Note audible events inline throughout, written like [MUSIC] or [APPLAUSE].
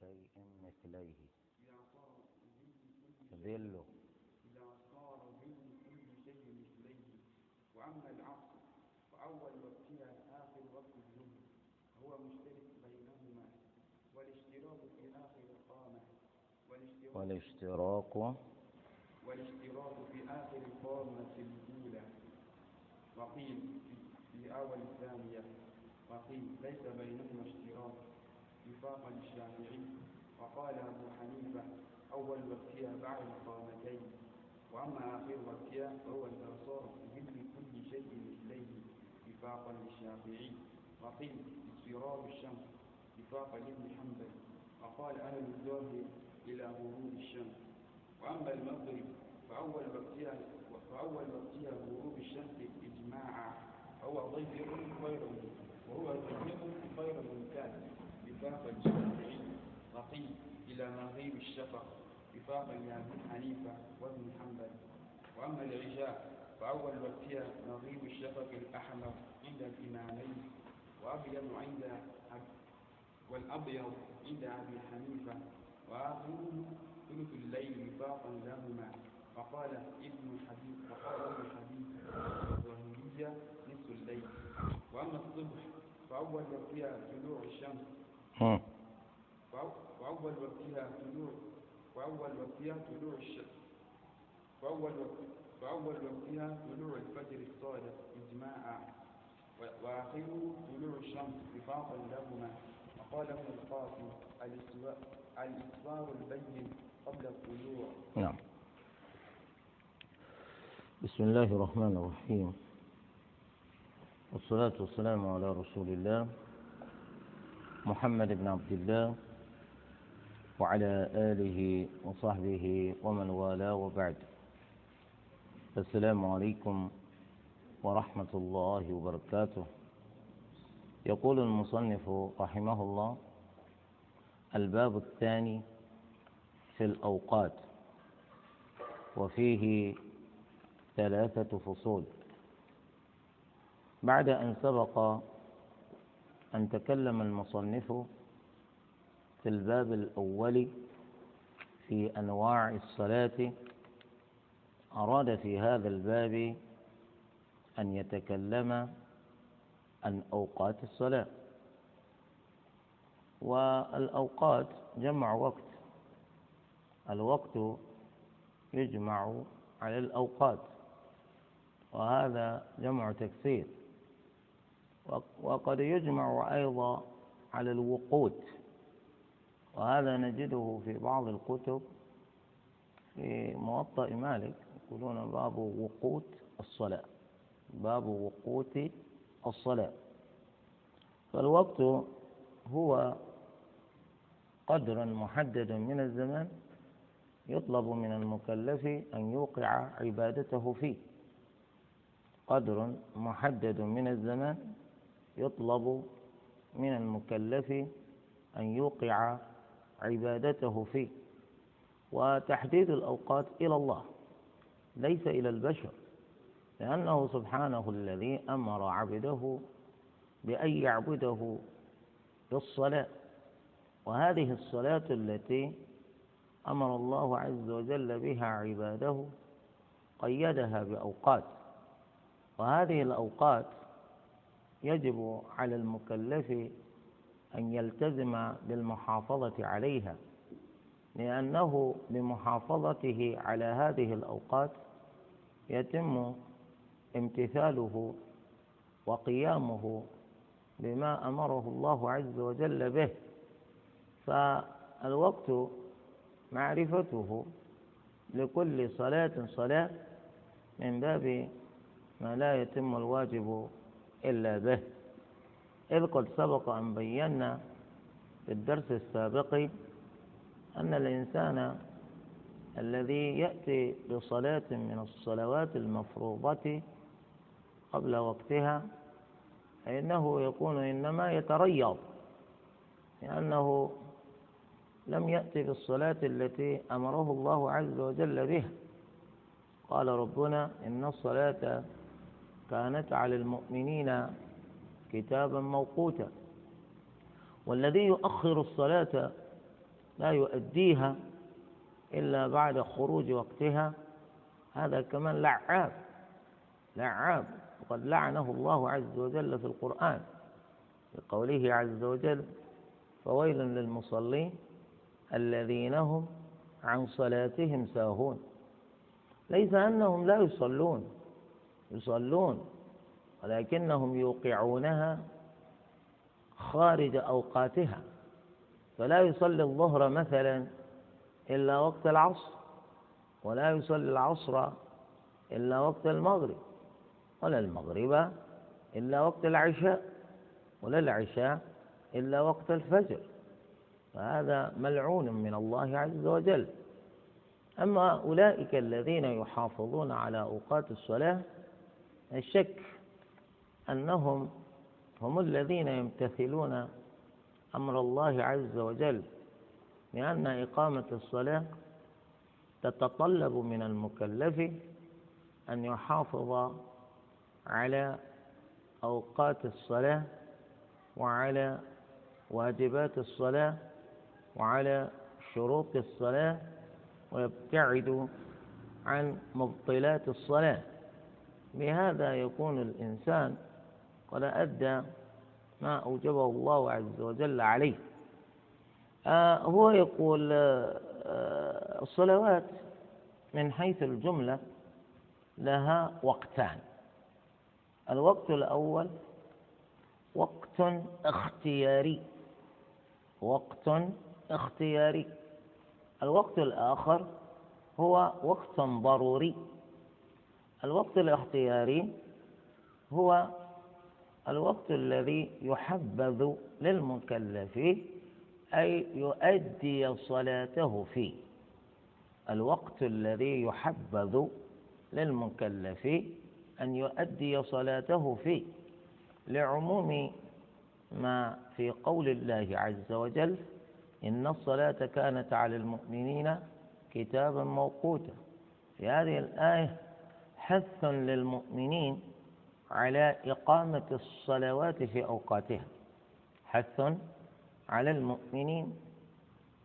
شيء مثليه. إذا صار ظل إذا صار ظل كل شيء مثليه وأما العصر فأول وقتها آخر وقت الظهر هو مشترك بينهما والاشتراك في آخر القامة والاشتراك والاشتراك في آخر القامة الأولى. وقيل في أول الثانية وقيل ليس بينهما اشتراك. وفاقا للشافعي وقال أبو حنيفة أول وقتها بعد القامتين وأما آخر وقتها فهو في ظل كل شيء مثليه وفاقا للشافعي. وقيل اضطراب الشمس وفاقا لابن حنبل. وقال أهل الظاهر إلى غروب الشمس. وأما المغرب فأول وقتها فأول وقتها غروب الشمس إجماعا هو ضيق غير وهو ضيق غير ممتاز وفاقا للشافعي وقيل إلى مغيب الشفق وفاقا لأبي حنيفة وابن حنبل. وأما العشاء فأول وقتها مغيب الشفق الأحمر عند الإمامين وأبيض عند أب- والأبيض عند أبي حنيفة وآخره ثلث الليل وفاقا لهما. وقال ابن حبيب وقال ابن حبيب الظاهرية نصف الليل. وأما الصبح فأول وقتها طلوع الشمس وأول وقتها طلوع وأول وقتها طلوع الشمس. وأول وأول وقتها طلوع الفجر الصادق إجماعا. وآخره طلوع الشمس وفاقا لهما. وقال ابن القاسم الإصرار البين قبل الطلوع. نعم. بسم الله الرحمن الرحيم. والصلاة والسلام على رسول الله. محمد بن عبد الله وعلى آله وصحبه ومن والاه وبعد. السلام عليكم ورحمة الله وبركاته. يقول المصنف رحمه الله الباب الثاني في الأوقات وفيه ثلاثة فصول. بعد أن سبق أن تكلم المصنف في الباب الأول في أنواع الصلاة. أراد في هذا الباب أن يتكلم عن أوقات الصلاة. والأوقات جمع وقت. الوقت يجمع على الأوقات. وهذا جمع تكسير وقد يجمع أيضا على الوقوت وهذا نجده في بعض الكتب في موطأ مالك يقولون باب وقوت الصلاة باب وقوت الصلاة. فالوقت هو قدر محدد من الزمان يطلب من المكلف أن يوقع عبادته فيه. قدر محدد من الزمان يطلب من المكلف أن يوقع عبادته فيه. وتحديد الأوقات إلى الله ليس إلى البشر لأنه سبحانه الذي أمر عبده بأن يعبده بالصلاة. وهذه الصلاة التي أمر الله عز وجل بها عباده قيدها بأوقات. وهذه الأوقات يجب على المكلف أن يلتزم بالمحافظة عليها لأنه بمحافظته على هذه الأوقات يتم امتثاله وقيامه بما أمره الله عز وجل به. فالوقت معرفته لكل صلاة صلاة من باب ما لا يتم الواجب إلا به. إذ قد سبق أن بينا في الدرس السابق أن الإنسان الذي يأتي بصلاة من الصلوات المفروضة قبل وقتها فإنه يكون إنما يتريض لأنه لم يأت بالصلاة التي أمره الله عز وجل بها. قال ربنا إن الصلاة كانت على المؤمنين كتابا موقوتا. والذي يؤخر الصلاة لا يؤديها إلا بعد خروج وقتها. هذا كمان لعاب لعاب. وقد لعنه الله عز وجل في القرآن بقوله عز وجل فويل للمصلين الذين هم عن صلاتهم ساهون. ليس أنهم لا يصلون يصلون ولكنهم يوقعونها خارج أوقاتها. فلا يصلي الظهر مثلا إلا وقت العصر ولا يصلي العصر إلا وقت المغرب ولا المغرب إلا وقت العشاء ولا العشاء إلا وقت الفجر. فهذا ملعون من الله عز وجل. أما أولئك الذين يحافظون على أوقات الصلاة الشك أنهم هم الذين يمتثلون أمر الله عز وجل لأن إقامة الصلاة تتطلب من المكلف أن يحافظ على أوقات الصلاة وعلى واجبات الصلاة وعلى شروط الصلاة ويبتعد عن مبطلات الصلاة. بهذا يكون الإنسان قد أدى ما أوجبه الله عز وجل عليه. آه هو يقول آه الصلوات من حيث الجملة لها وقتان. الوقت الأول وقت اختياري وقت اختياري. الوقت الآخر هو وقت ضروري. الوقت الاختياري هو الوقت الذي يحبذ للمكلف أي يؤدي صلاته فيه. الوقت الذي يحبذ للمكلف أن يؤدي صلاته فيه. لعموم ما في قول الله عز وجل إن الصلاة كانت على المؤمنين كتابا موقوتا. في هذه الآية حث للمؤمنين على إقامة الصلوات في أوقاتها. حث على المؤمنين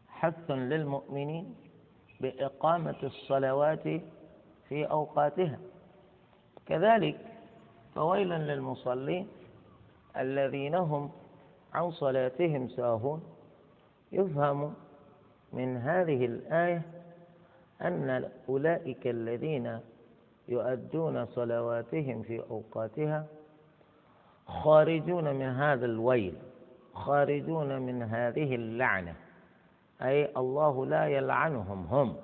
حث للمؤمنين بإقامة الصلوات في أوقاتها. كذلك فويل للمصلين الذين هم عن صلاتهم ساهون. يفهم من هذه الآية أن أولئك الذين يؤدون صلواتهم في أوقاتها خارجون من هذا الويل خارجون من هذه اللعنة. أي الله لا يلعنهم هم.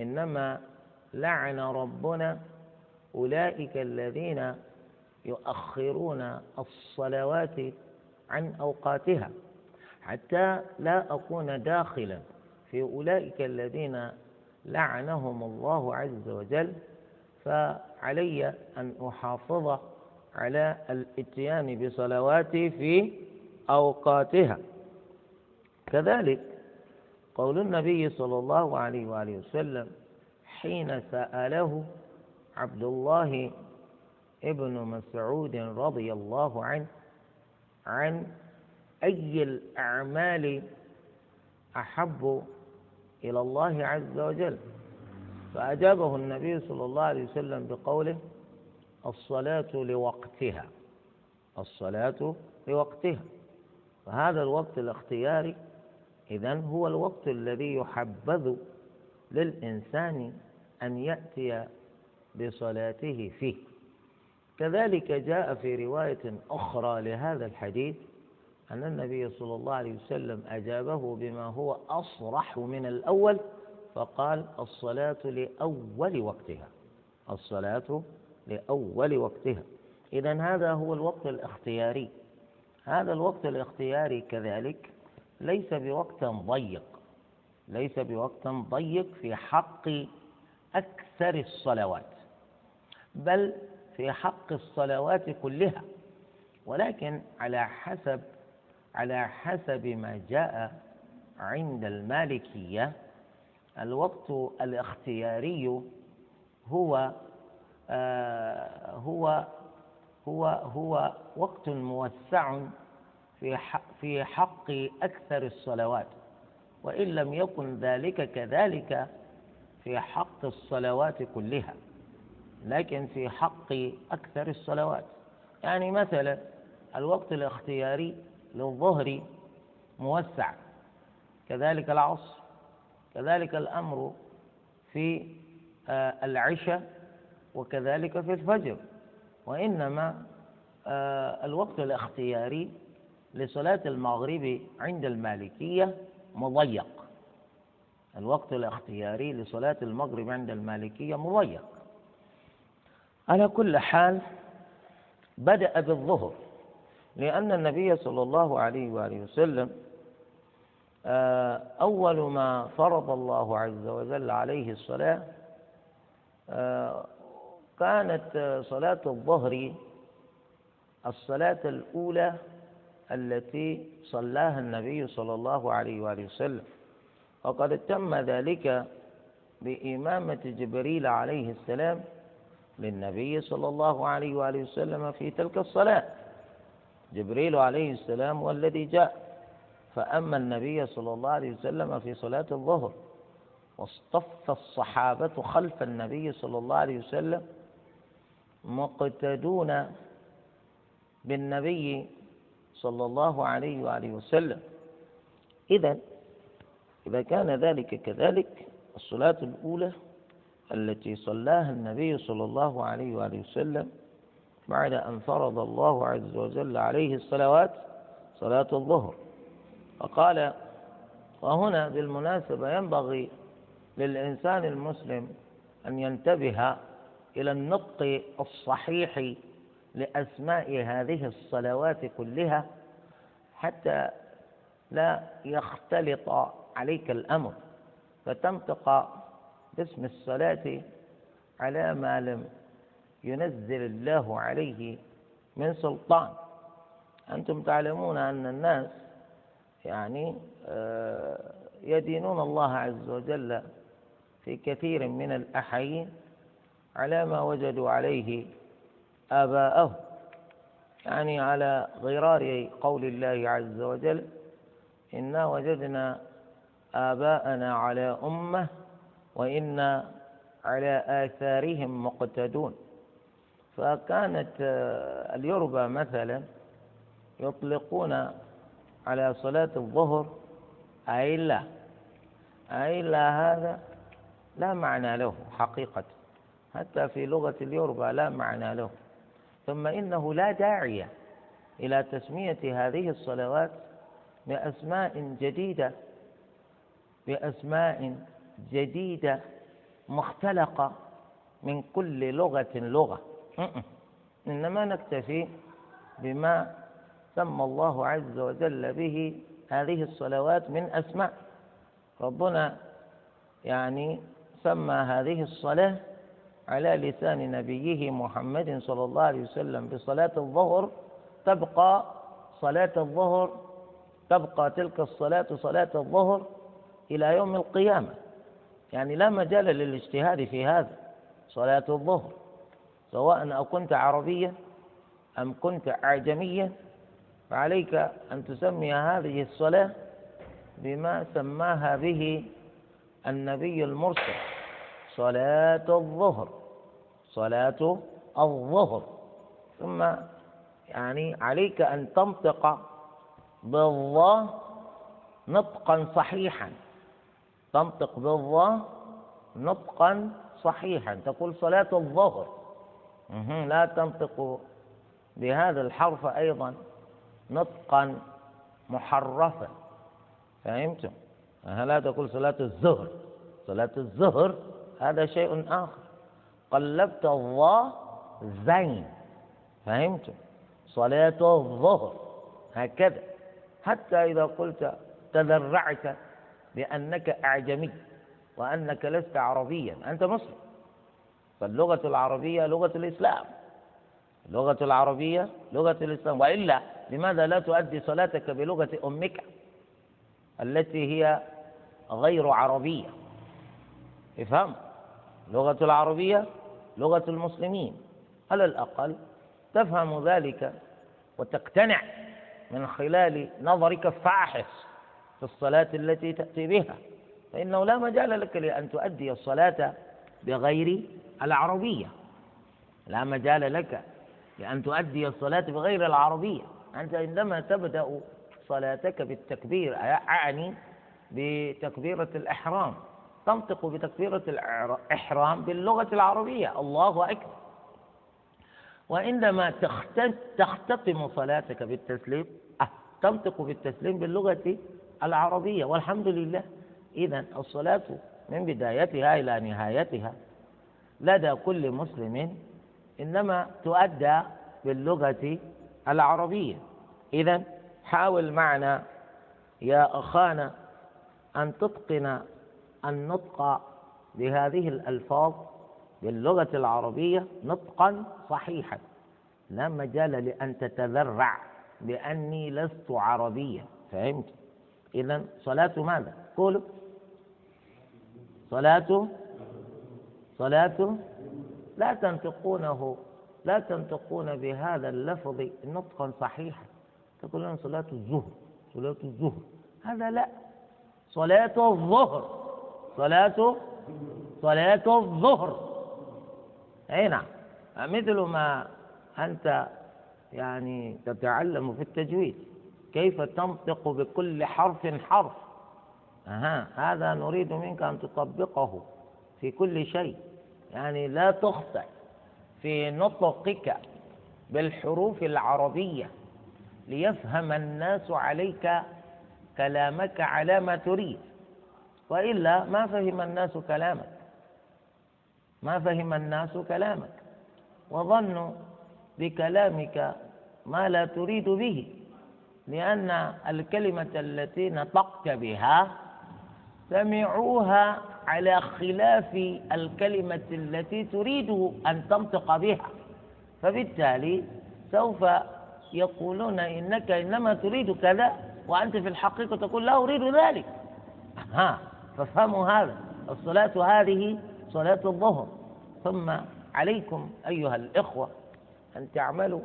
إنما لعن ربنا أولئك الذين يؤخرون الصلوات عن أوقاتها. حتى لا أكون داخلا في أولئك الذين لعنهم الله عز وجل. فعلي أن أحافظ على الاتيان بصلواتي في أوقاتها. كذلك قول النبي صلى الله عليه وآله وسلم حين سأله عبد الله ابن مسعود رضي الله عنه عن أي الأعمال أحب إلى الله عز وجل. فأجابه النبي صلى الله عليه وسلم بقوله الصلاة لوقتها الصلاة لوقتها. فهذا الوقت الاختياري إذن هو الوقت الذي يحبذ للإنسان أن يأتي بصلاته فيه. كذلك جاء في رواية أخرى لهذا الحديث أن النبي صلى الله عليه وسلم أجابه بما هو أصرح من الأول فقال الصلاة لأول وقتها. الصلاة لأول وقتها. إذا هذا هو الوقت الاختياري. هذا الوقت الاختياري كذلك ليس بوقت ضيق. ليس بوقت ضيق في حق أكثر الصلوات بل في حق الصلوات كلها. ولكن على حسب على حسب ما جاء عند المالكية الوقت الاختياري هو آه هو هو هو وقت موسع في في حق أكثر الصلوات. وإن لم يكن ذلك كذلك في حق الصلوات كلها لكن في حق أكثر الصلوات. يعني مثلا الوقت الاختياري للظهر موسع كذلك العصر. كذلك الأمر في آه، العشاء وكذلك في الفجر. وإنما آه، الوقت الاختياري لصلاة المغرب عند المالكية مضيق. الوقت الاختياري لصلاة المغرب عند المالكية مضيق. على كل حال بدأ بالظهر لأن النبي صلى الله عليه وآله وسلم أول ما فرض الله عز وجل عليه الصلاة آه، كانت صلاة الظهر الصلاة الأولى التي صلاها النبي صلى الله عليه وآله وسلم. وقد تم ذلك بإمامة جبريل عليه السلام للنبي صلى الله عليه وآله وسلم في تلك الصلاة. جبريل عليه السلام هو الذي جاء. فأما النبي صلى الله عليه وسلم في صلاة الظهر واصطف الصحابة خلف النبي صلى الله عليه وسلم مقتدون بالنبي صلى الله عليه وآله وسلم. إذا إذا كان ذلك كذلك الصلاة الأولى التي صلاها النبي صلى الله عليه وآله وسلم بعد أن فرض الله عز وجل عليه الصلوات صلاة الظهر. فقال وهنا بالمناسبة ينبغي للإنسان المسلم أن ينتبه إلى النطق الصحيح لأسماء هذه الصلوات كلها حتى لا يختلط عليك الأمر فتنطق باسم الصلاة على ما لم ينزل الله عليه من سلطان. أنتم تعلمون أن الناس يعني آه، يدينون الله عز وجل في كثير من الأحايين على ما وجدوا عليه آباءهم يعني على غرار قول الله عز وجل إنا وجدنا آباءنا على أمة وإنا على آثارهم مقتدون فكانت آه، اليربى مثلا يطلقون على صلاة الظهر. أيلا أيلا هذا لا معنى له حقيقة. حتى في لغة اليربى لا معنى له. ثم إنه لا داعي إلى تسمية هذه الصلوات بأسماء جديدة بأسماء جديدة مختلقة من كل لغة لغة. إنما نكتفي بما سمى الله عز وجل به هذه الصلوات من أسماء. ربنا يعني سمى هذه الصلاة على لسان نبيه محمد صلى الله عليه وسلم بصلاة الظهر. تبقى صلاة الظهر تبقى تلك الصلاة صلاة الظهر إلى يوم القيامة. يعني لا مجال للاجتهاد في هذا صلاة الظهر سواء أكنت عربيا أم كنت أعجميا فعليك أن تسمي هذه الصلاة بما سماها به النبي المرسل. صلاة الظهر. صلاة الظهر. ثم يعني عليك أن تنطق بالظاء نطقا صحيحا. تنطق بالظاء نطقا صحيحا. تقول صلاة الظهر. لا تنطق بهذا الحرف أيضا. نطقا محرفا. فهمتم؟ لا تقول صلاة الظهر. صلاة الظهر هذا شيء آخر. قلبت الظاء زين. فهمتم؟ صلاة الظهر هكذا. حتى إذا قلت تذرعت بأنك أعجمي وأنك لست عربيا. أنت مسلم. فاللغة العربية لغة الإسلام. اللغة العربية لغة الإسلام. وإلا لماذا لا تؤدي صلاتك بلغة أمك التي هي غير عربية؟ افهم. لغة العربية لغة المسلمين. على الأقل تفهم ذلك وتقتنع من خلال نظرك الفاحص في الصلاة التي تأتي بها. فإنه لا مجال لك لأن تؤدي الصلاة بغير العربية. لا مجال لك لأن تؤدي الصلاة بغير العربية. أنت عندما تبدأ صلاتك بالتكبير أعني بتكبيرة الإحرام تنطق بتكبيرة الإحرام باللغة العربية الله أكبر. وعندما تختتم صلاتك بالتسليم أه، تنطق بالتسليم باللغة العربية والحمد لله. إذا الصلاة من بدايتها إلى نهايتها لدى كل مسلم إنما تؤدى باللغة العربية. إذا حاول معنا يا أخانا أن تتقن النطق بهذه الألفاظ باللغة العربية نطقا صحيحا. لا مجال لأن تتذرع بأني لست عربيا. فهمت؟ إذا صلاة ماذا؟ قولوا صلاة. صلاة. لا تنطقونه. لا تنطقون بهذا اللفظ نطقا صحيحا. تقولون صلاة الظهر صلاة الظهر. هذا لا. صلاة الظهر. صلاة صلاة الظهر. أي نعم. مثل ما أنت يعني تتعلم في التجويد. كيف تنطق بكل حرف حرف. أها. هذا نريد منك أن تطبقه في كل شيء. يعني لا تخطئ. في نطقك بالحروف العربية ليفهم الناس عليك كلامك على ما تريد. وإلا ما فهم الناس كلامك. ما فهم الناس كلامك. وظنوا بكلامك ما لا تريد به. لأن الكلمة التي نطقت بها سمعوها على خلاف الكلمة التي تريد أن تنطق بها. فبالتالي سوف يقولون إنك إنما تريد كذا وأنت في الحقيقة تقول لا أريد ذلك. ها فافهموا هذا. الصلاة هذه صلاة الظهر. ثم عليكم أيها الإخوة أن تعملوا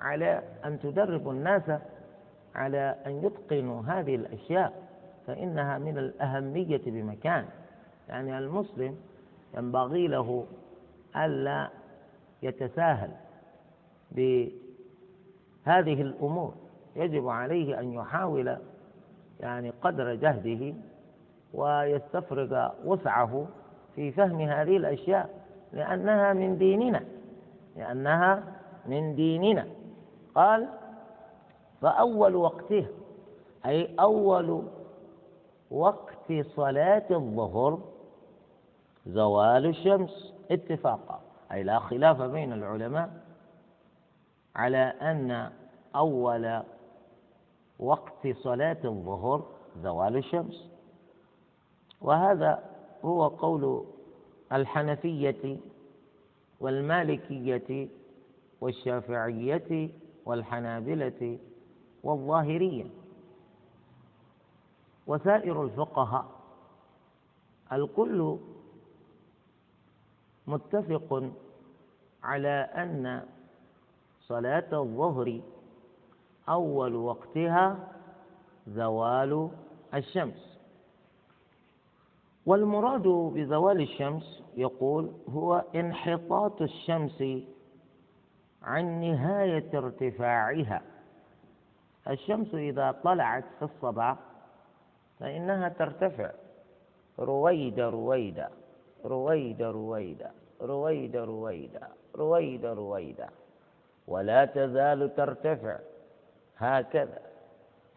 على أن تدربوا الناس على أن يتقنوا هذه الأشياء فإنها من الأهمية بمكان. يعني المسلم ينبغي له ألا يتساهل بهذه الأمور. يجب عليه أن يحاول يعني قدر جهده ويستفرغ وسعه في فهم هذه الأشياء لأنها من ديننا لأنها من ديننا. قال فأول وقته أي أول وقت صلاة الظهر زوال الشمس اتفاقا. أي لا خلاف بين العلماء على أن أول وقت صلاة الظهر زوال الشمس. وهذا هو قول الحنفية والمالكية والشافعية والحنابلة والظاهرية. وسائر الفقهاء الكل متفق على أن صلاة الظهر أول وقتها زوال الشمس. والمراد بزوال الشمس يقول هو انحطاط الشمس عن نهاية ارتفاعها. الشمس إذا طلعت في الصباح فإنها ترتفع. رويدا رويدا رويدا رويدا رويدا رويدا رويدا رويدا ولا تزال ترتفع هكذا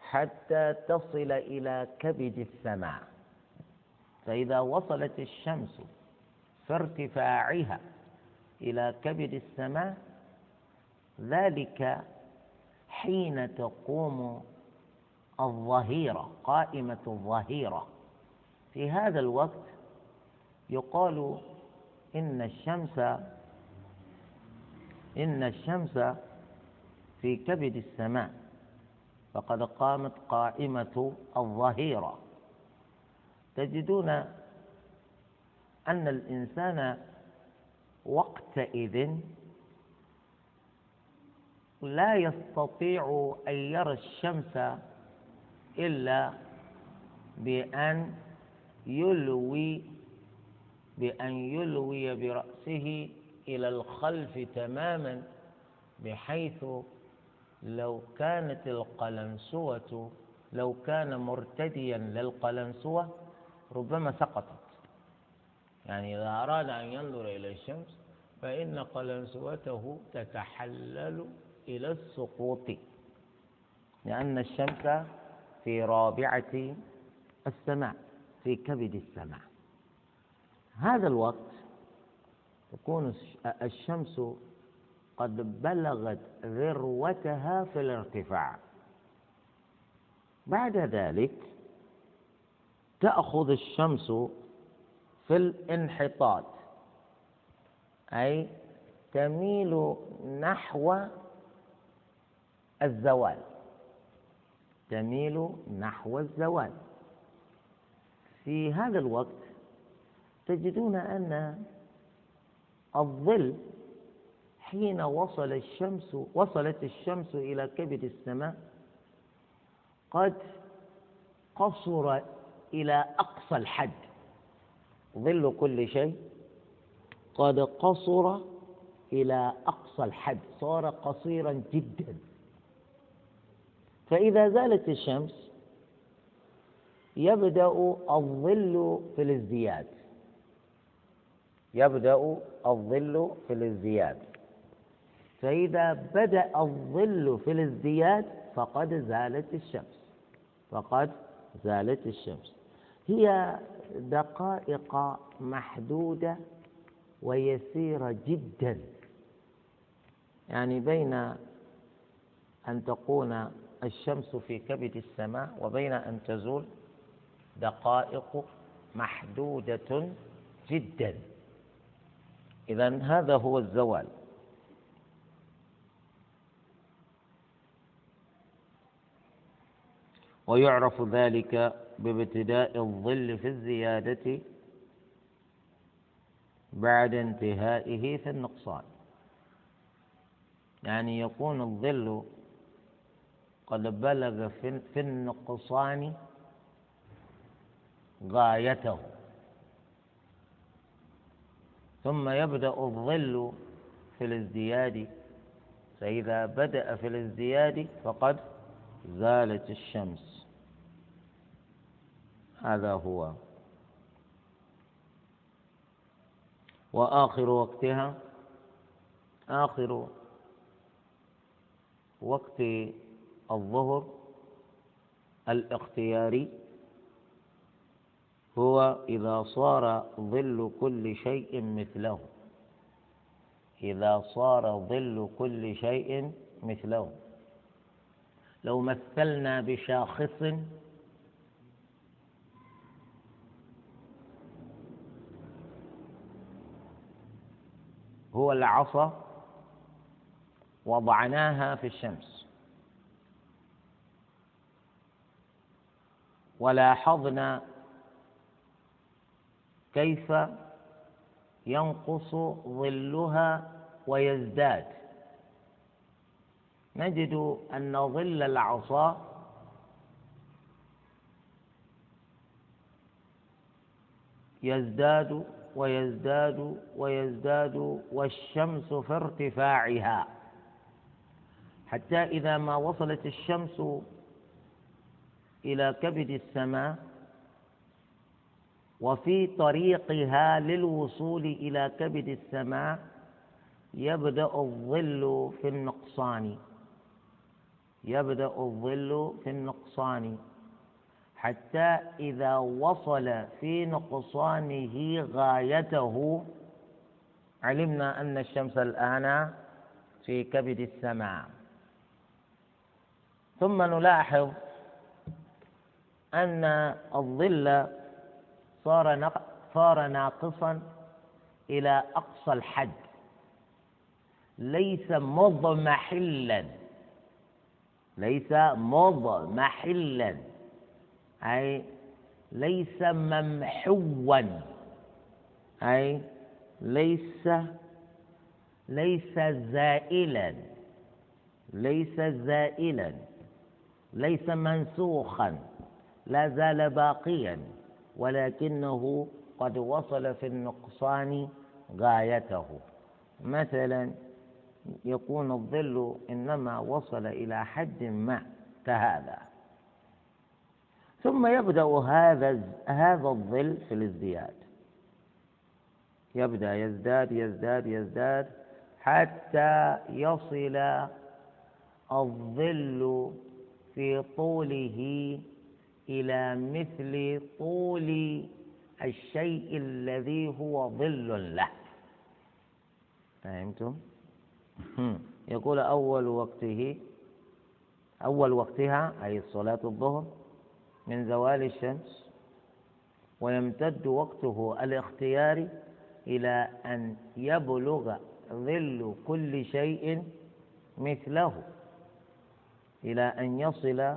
حتى تصل إلى كبد السماء. فإذا وصلت الشمس في ارتفاعها إلى كبد السماء ذلك حين تقوم الظهيرة قائمة الظهيرة. في هذا الوقت يقال إن الشمس إن الشمس في كبد السماء فقد قامت قائمة الظهيرة. تجدون أن الإنسان وقتئذ لا يستطيع أن يرى الشمس إلا بأن يلوي بأن يلوي برأسه إلى الخلف تماما بحيث لو كانت القلنسوة لو كان مرتديا للقلنسوة ربما سقطت. يعني إذا أراد أن ينظر إلى الشمس فإن قلنسوته تتحلل إلى السقوط لأن الشمس في رابعة السماء في كبد السماء. هذا الوقت تكون الشمس قد بلغت ذروتها في الارتفاع. بعد ذلك تأخذ الشمس في الانحطاط أي تميل نحو الزوال. تميل نحو الزوال. في هذا الوقت تجدون أن الظل حين وصل الشمس وصلت الشمس إلى كبد السماء قد قصر إلى أقصى الحد. ظل كل شيء قد قصر إلى أقصى الحد. صار قصيرا جدا. فإذا زالت الشمس يبدأ الظل في الازدياد. يبدأ الظل في الازدياد. فإذا بدأ الظل في الازدياد فقد زالت الشمس. فقد زالت الشمس. هي دقائق محدودة ويسيرة جدا. يعني بين أن تكون الشمس في كبد السماء وبين أن تزول دقائق محدودة جدا. إذا هذا هو الزوال. ويعرف ذلك بابتداء الظل في الزيادة بعد انتهائه في النقصان. يعني يكون الظل قد بلغ في النقصان غايته. ثم يبدأ الظل في الازدياد. فإذا بدأ في الازدياد فقد زالت الشمس. هذا هو. وآخر وقتها آخر وقت الظهر الاختياري. هو إذا صار ظل كل شيء مثله. إذا صار ظل كل شيء مثله. لو مثلنا بشاخص هو العصا وضعناها في الشمس. ولاحظنا كيف ينقص ظلها ويزداد. نجد أن ظل العصا يزداد ويزداد ويزداد والشمس في ارتفاعها. حتى إذا ما وصلت الشمس إلى كبد السماء وفي طريقها للوصول إلى كبد السماء يبدأ الظل في النقصان. يبدأ الظل في النقصان. حتى إذا وصل في نقصانه غايته علمنا أن الشمس الآن في كبد السماء. ثم نلاحظ أن الظل صار صار ناقصا إلى أقصى الحد. ليس مضمحلا. ليس مضمحلا. أي ليس ممحوا. أي ليس ليس زائلا. ليس زائلا. ليس منسوخا. لا زال باقيا. ولكنه قد وصل في النقصان غايته. مثلا يكون الظل إنما وصل إلى حد ما كهذا ثم يبدأ هذا هذا الظل في الازدياد. يبدأ يزداد يزداد يزداد حتى يصل الظل في طوله إلى مثل طول الشيء الذي هو ظل له فهمتم؟ [LAUGHS] يقول أول وقته أول وقتها أي صلاة الظهر من زوال الشمس ويمتد وقته الاختياري إلى أن يبلغ ظل كل شيء مثله إلى أن يصل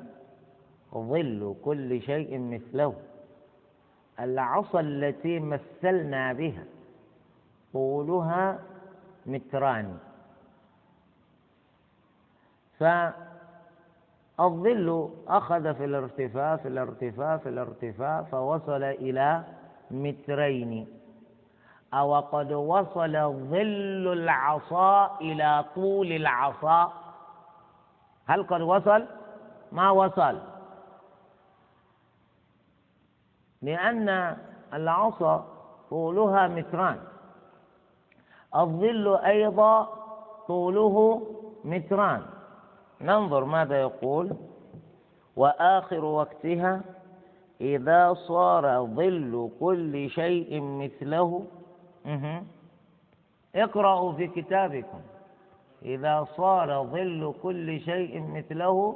ظل كل شيء مثله. العصا التي مثلنا بها طولها متران. فالظل أخذ في الارتفاع في الارتفاع في الارتفاع فوصل إلى مترين. أو قد وصل ظل العصا إلى طول العصا. هل قد وصل؟ ما وصل. لأن العصا طولها متران. الظل أيضا طوله متران. ننظر ماذا يقول. وآخر وقتها إذا صار ظل كل شيء مثله. اقرأوا في كتابكم. إذا صار ظل كل شيء مثله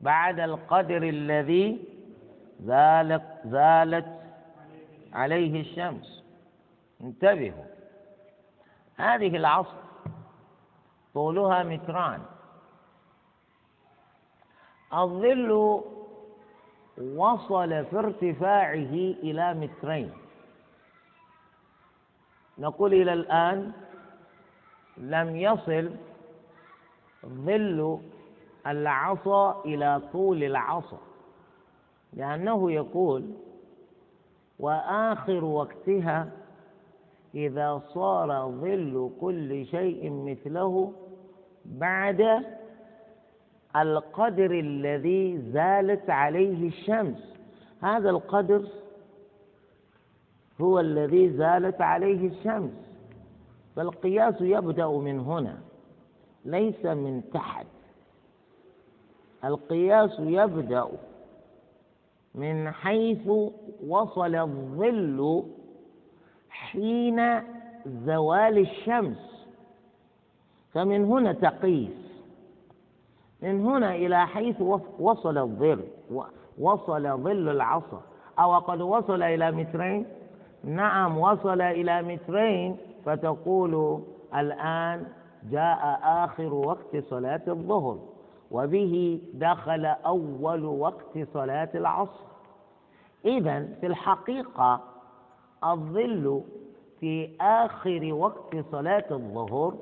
بعد القدر الذي زالت زالت عليه الشمس. انتبهوا. هذه العصر طولها متران الظل وصل في ارتفاعه إلى مترين. نقول إلى الآن لم يصل ظل العصا إلى طول العصا. لأنه يقول وآخر وقتها إذا صار ظل كل شيء مثله بعد القدر الذي زالت عليه الشمس. هذا القدر هو الذي زالت عليه الشمس. فالقياس يبدأ من هنا ليس من تحت. القياس يبدأ من حيث وصل الظل حين زوال الشمس. فمن هنا تقيس. من هنا إلى حيث وصل الظل وصل ظل العصا. أو قد وصل إلى مترين؟ نعم وصل إلى مترين. فتقول الآن جاء آخر وقت صلاة الظهر. وبه دخل أول وقت صلاة العصر. إذا في الحقيقة الظل في آخر وقت صلاة الظهر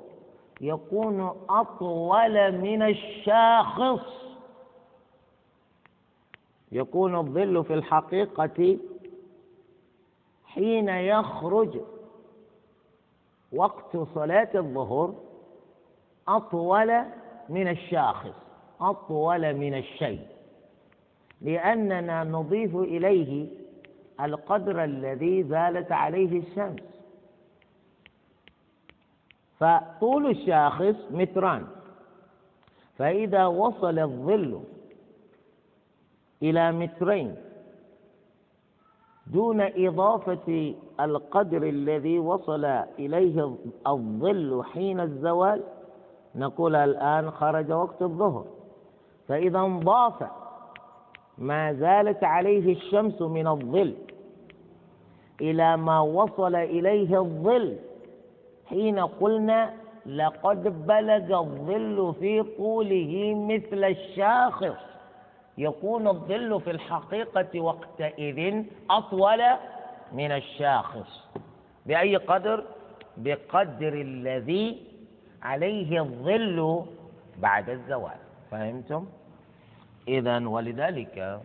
يكون أطول من الشاخص. يكون الظل في الحقيقة حين يخرج وقت صلاة الظهر أطول من الشاخص. أطول من الشيء لأننا نضيف إليه القدر الذي زالت عليه الشمس. فطول الشاخص متران فإذا وصل الظل إلى مترين دون إضافة القدر الذي وصل إليه الظل حين الزوال نقول الآن خرج وقت الظهر. فإذا انضاف ما زالت عليه الشمس من الظل إلى ما وصل إليه الظل حين قلنا لقد بلغ الظل في طوله مثل الشاخص. يكون الظل في الحقيقة وقتئذ أطول من الشاخص. بأي قدر؟ بقدر الذي عليه الظل بعد الزوال. فهمتم؟ إذا ولذلك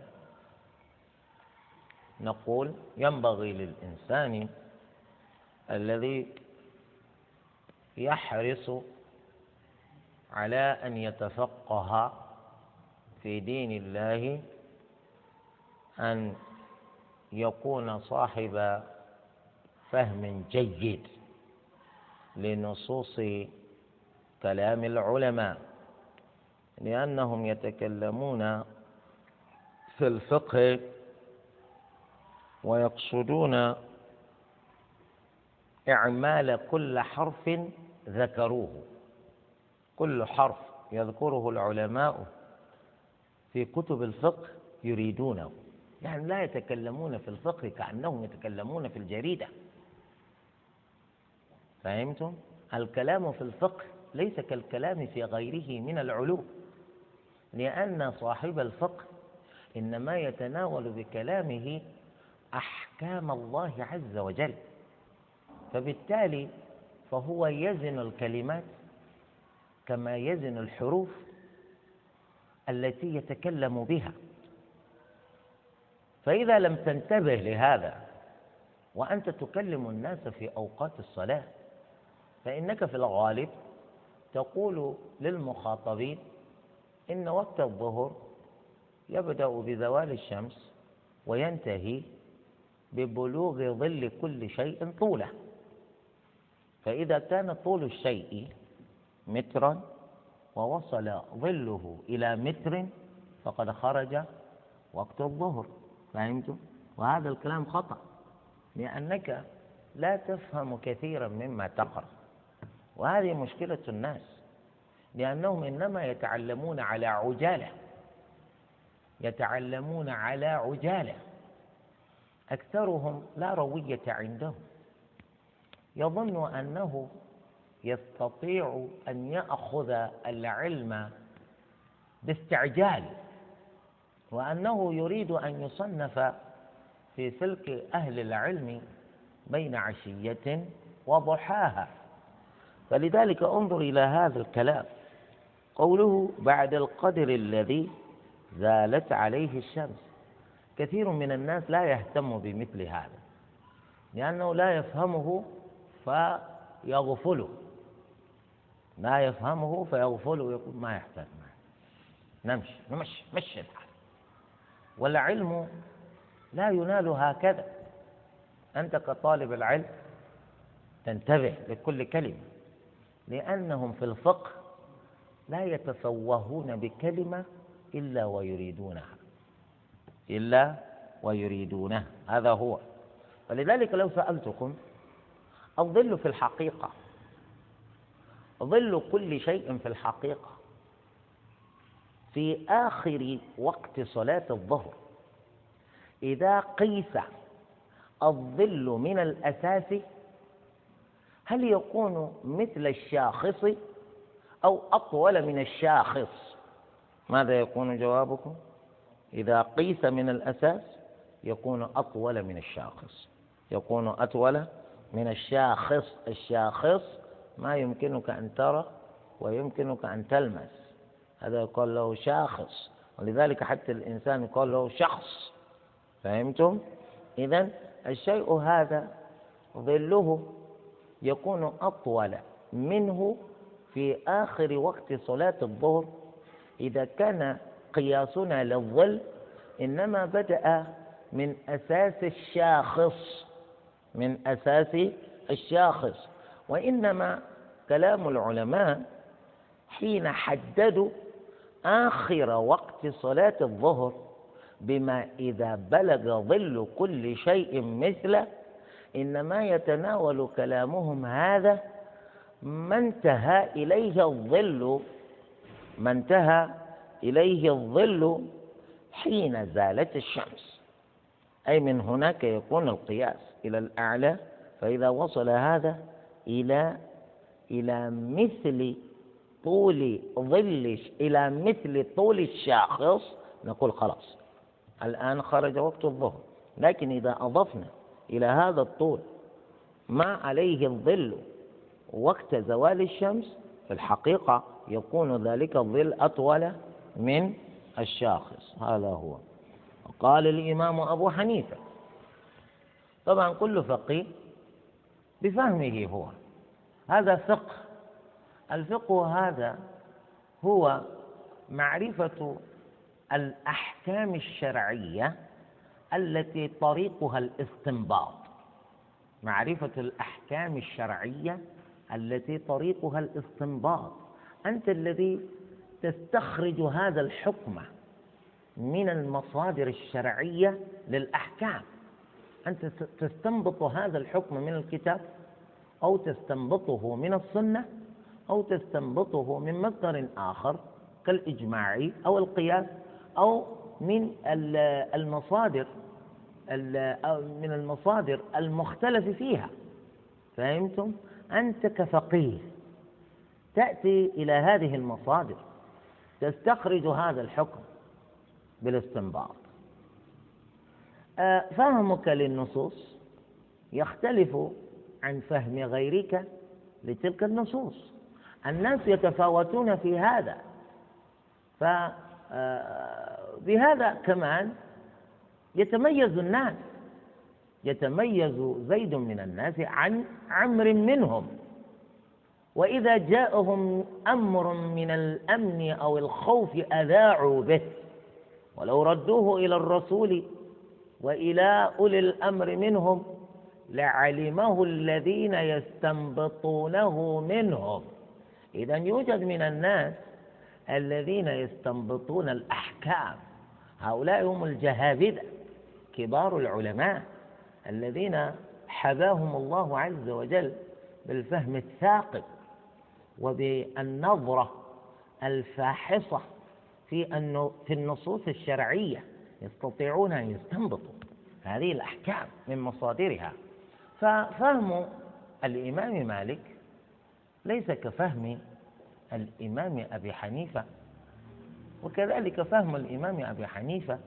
نقول ينبغي للإنسان الذي يحرص على أن يتفقه في دين الله أن يكون صاحب فهم جيد لنصوص كلام العلماء لأنهم يتكلمون في الفقه ويقصدون إعمال كل حرف ذكروه. كل حرف يذكره العلماء في كتب الفقه يريدونه. يعني لا يتكلمون في الفقه كأنهم يتكلمون في الجريدة. فهمتم؟ الكلام في الفقه ليس كالكلام في غيره من العلوم. لأن صاحب الفقه إنما يتناول بكلامه أحكام الله عز وجل. فبالتالي فهو يزن الكلمات كما يزن الحروف التي يتكلم بها. فإذا لم تنتبه لهذا وأنت تكلم الناس في أوقات الصلاة فإنك في الغالب تقول للمخاطبين إن وقت الظهر يبدأ بزوال الشمس وينتهي ببلوغ ظل كل شيء طوله. فإذا كان طول الشيء مترا ووصل ظله إلى متر فقد خرج وقت الظهر. فهمتم؟ وهذا الكلام خطأ لأنك لا تفهم كثيرا مما تقرأ. وهذه مشكلة الناس. لأنهم إنما يتعلمون على عجالة. يتعلمون على عجالة. أكثرهم لا روية عندهم. يظن أنه يستطيع أن يأخذ العلم باستعجال وأنه يريد أن يصنف في سلك أهل العلم بين عشية وضحاها. فلذلك انظر إلى هذا الكلام. قوله بعد القدر الذي زالت عليه الشمس. كثير من الناس لا يهتم بمثل هذا لأنه لا يفهمه فيغفله. لا يفهمه فيغفله ويقول ما يحتاج ما نمشي نمشي مشي الحال. والعلم لا ينال هكذا. أنت كطالب العلم تنتبه لكل كلمة لأنهم في الفقه لا يتفوهون بكلمة إلا ويريدونها. إلا ويريدونه. هذا هو. فلذلك لو سألتكم الظل في الحقيقة ظل كل شيء في الحقيقة في آخر وقت صلاة الظهر إذا قيس الظل من الأساس هل يكون مثل الشاخص أو أطول من الشاخص. ماذا يكون جوابكم؟ إذا قيس من الأساس يكون أطول من الشاخص. يكون أطول من الشاخص. الشاخص ما يمكنك أن ترى ويمكنك أن تلمس. هذا يقال له شاخص. ولذلك حتى الإنسان يقال له شخص. فهمتم؟ إذا الشيء هذا ظله يكون أطول منه في آخر وقت صلاة الظهر إذا كان قياسنا للظل إنما بدأ من أساس الشاخص من أساس الشاخص. وإنما كلام العلماء حين حددوا آخر وقت صلاة الظهر بما إذا بلغ ظل كل شيء مثله إنما يتناول كلامهم هذا ما انتهى إليه الظل ما انتهى إليه الظل حين زالت الشمس. أي من هناك يكون القياس إلى الأعلى فإذا وصل هذا إلى إلى مثل طول ظل إلى مثل طول الشاخص نقول خلاص. الآن خرج وقت الظهر. لكن إذا أضفنا إلى هذا الطول ما عليه الظل وقت زوال الشمس في الحقيقة يكون ذلك الظل أطول من الشاخص. هذا هو. قال الإمام أبو حنيفة. طبعا كل فقيه بفهمه هو. هذا فقه. الفقه هذا هو معرفة الأحكام الشرعية التي طريقها الاستنباط. معرفة الأحكام الشرعية التي طريقها الاستنباط. أنت الذي تستخرج هذا الحكم من المصادر الشرعية للأحكام. أنت تستنبط هذا الحكم من الكتاب أو تستنبطه من السنة أو تستنبطه من مصدر آخر كالإجماع أو القياس أو من المصادر من المصادر المختلف فيها. فهمتم؟ أنت كفقيه تأتي إلى هذه المصادر. تستخرج هذا الحكم بالاستنباط. آه، فهمك للنصوص يختلف عن فهم غيرك لتلك النصوص. الناس يتفاوتون في هذا. فبهذا آه، كمان يتميز الناس. يتميز زيد من الناس عن عمر منهم. وإذا جاءهم أمر من الأمن أو الخوف أذاعوا به. ولو ردوه إلى الرسول وإلى أولي الأمر منهم لعلمه الذين يستنبطونه منهم. إذا يوجد من الناس الذين يستنبطون الأحكام. هؤلاء هم الجهابذة كبار العلماء. الذين حباهم الله عز وجل بالفهم الثاقب وبالنظرة الفاحصة في في النصوص الشرعية يستطيعون أن يستنبطوا هذه الأحكام من مصادرها. ففهم الإمام مالك ليس كفهم الإمام أبي حنيفة وكذلك فهم الإمام أبي حنيفة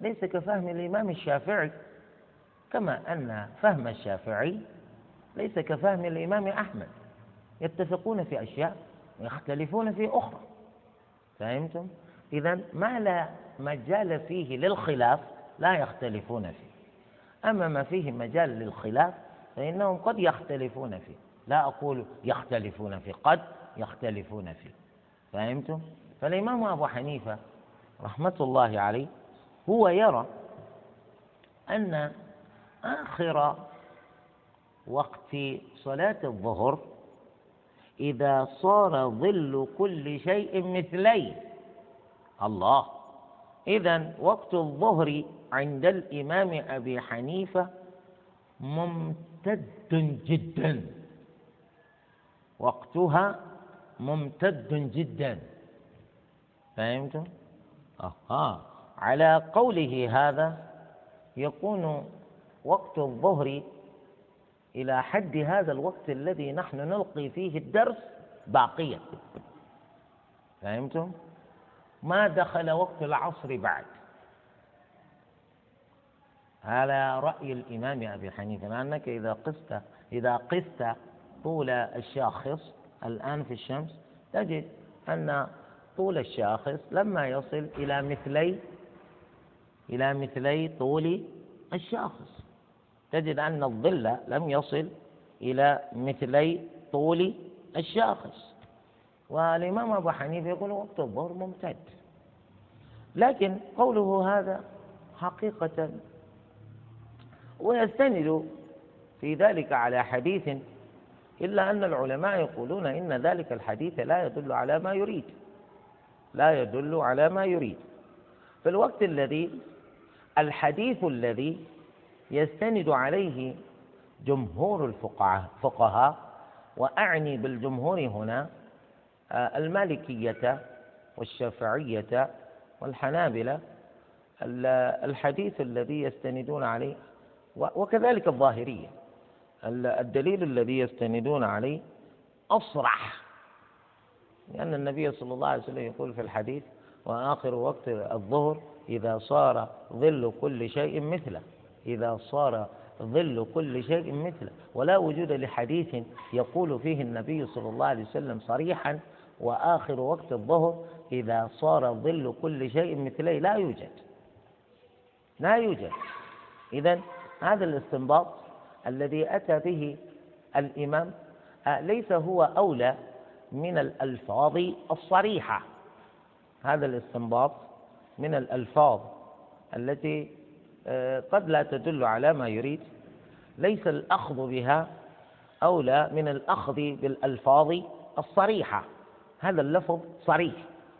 ليس كفهم الإمام الشافعي. كما أن فهم الشافعي ليس كفهم الإمام أحمد يتفقون في أشياء ويختلفون في أخرى فهمتم؟ إذا ما لا مجال فيه للخلاف لا يختلفون فيه أما ما فيه مجال للخلاف فإنهم قد يختلفون فيه لا أقول يختلفون فيه قد يختلفون فيه فهمتم؟ فالإمام أبو حنيفة رحمة الله عليه هو يرى أن آخر وقت صلاة الظهر إذا صار ظل كل شيء مثلي. الله. إذا وقت الظهر عند الإمام أبي حنيفة ممتد جدا. وقتها ممتد جدا. فهمتم؟ أها على قوله هذا يكون وقت الظهر إلى حد هذا الوقت الذي نحن نلقي فيه الدرس باقيا. فهمتم؟ ما دخل وقت العصر بعد. هذا رأي الإمام أبي حنيفة لأنك إذا قست إذا قست طول الشاخص الآن في الشمس تجد أن طول الشاخص لما يصل إلى مثلي إلى مثلي طول الشاخص. تجد أن الظل لم يصل إلى مثلي طول الشاخص. والإمام أبو حنيفة يقول وقت الظهر ممتد. لكن قوله هذا حقيقة ويستند في ذلك على حديث إلا أن العلماء يقولون إن ذلك الحديث لا يدل على ما يريد. لا يدل على ما يريد. في الوقت الذي الحديث الذي يستند عليه جمهور الفقهاء وأعني بالجمهور هنا آه، المالكية والشافعية والحنابلة الحديث الذي يستندون عليه وكذلك الظاهرية. الدليل الذي يستندون عليه أصرح لأن النبي صلى الله عليه وسلم يقول في الحديث وآخر وقت الظهر إذا صار ظل كل شيء مثله. إذا صار ظل كل شيء مثله. ولا وجود لحديث يقول فيه النبي صلى الله عليه وسلم صريحا وآخر وقت الظهر إذا صار ظل كل شيء مثله. لا يوجد. لا يوجد. إذا هذا الاستنباط الذي أتى به الإمام آه، ليس هو أولى من الألفاظ الصريحة. هذا الاستنباط من الألفاظ التي قد لا تدل على ما يريد. ليس الأخذ بها أولى من الأخذ بالألفاظ الصريحة. هذا اللفظ صريح.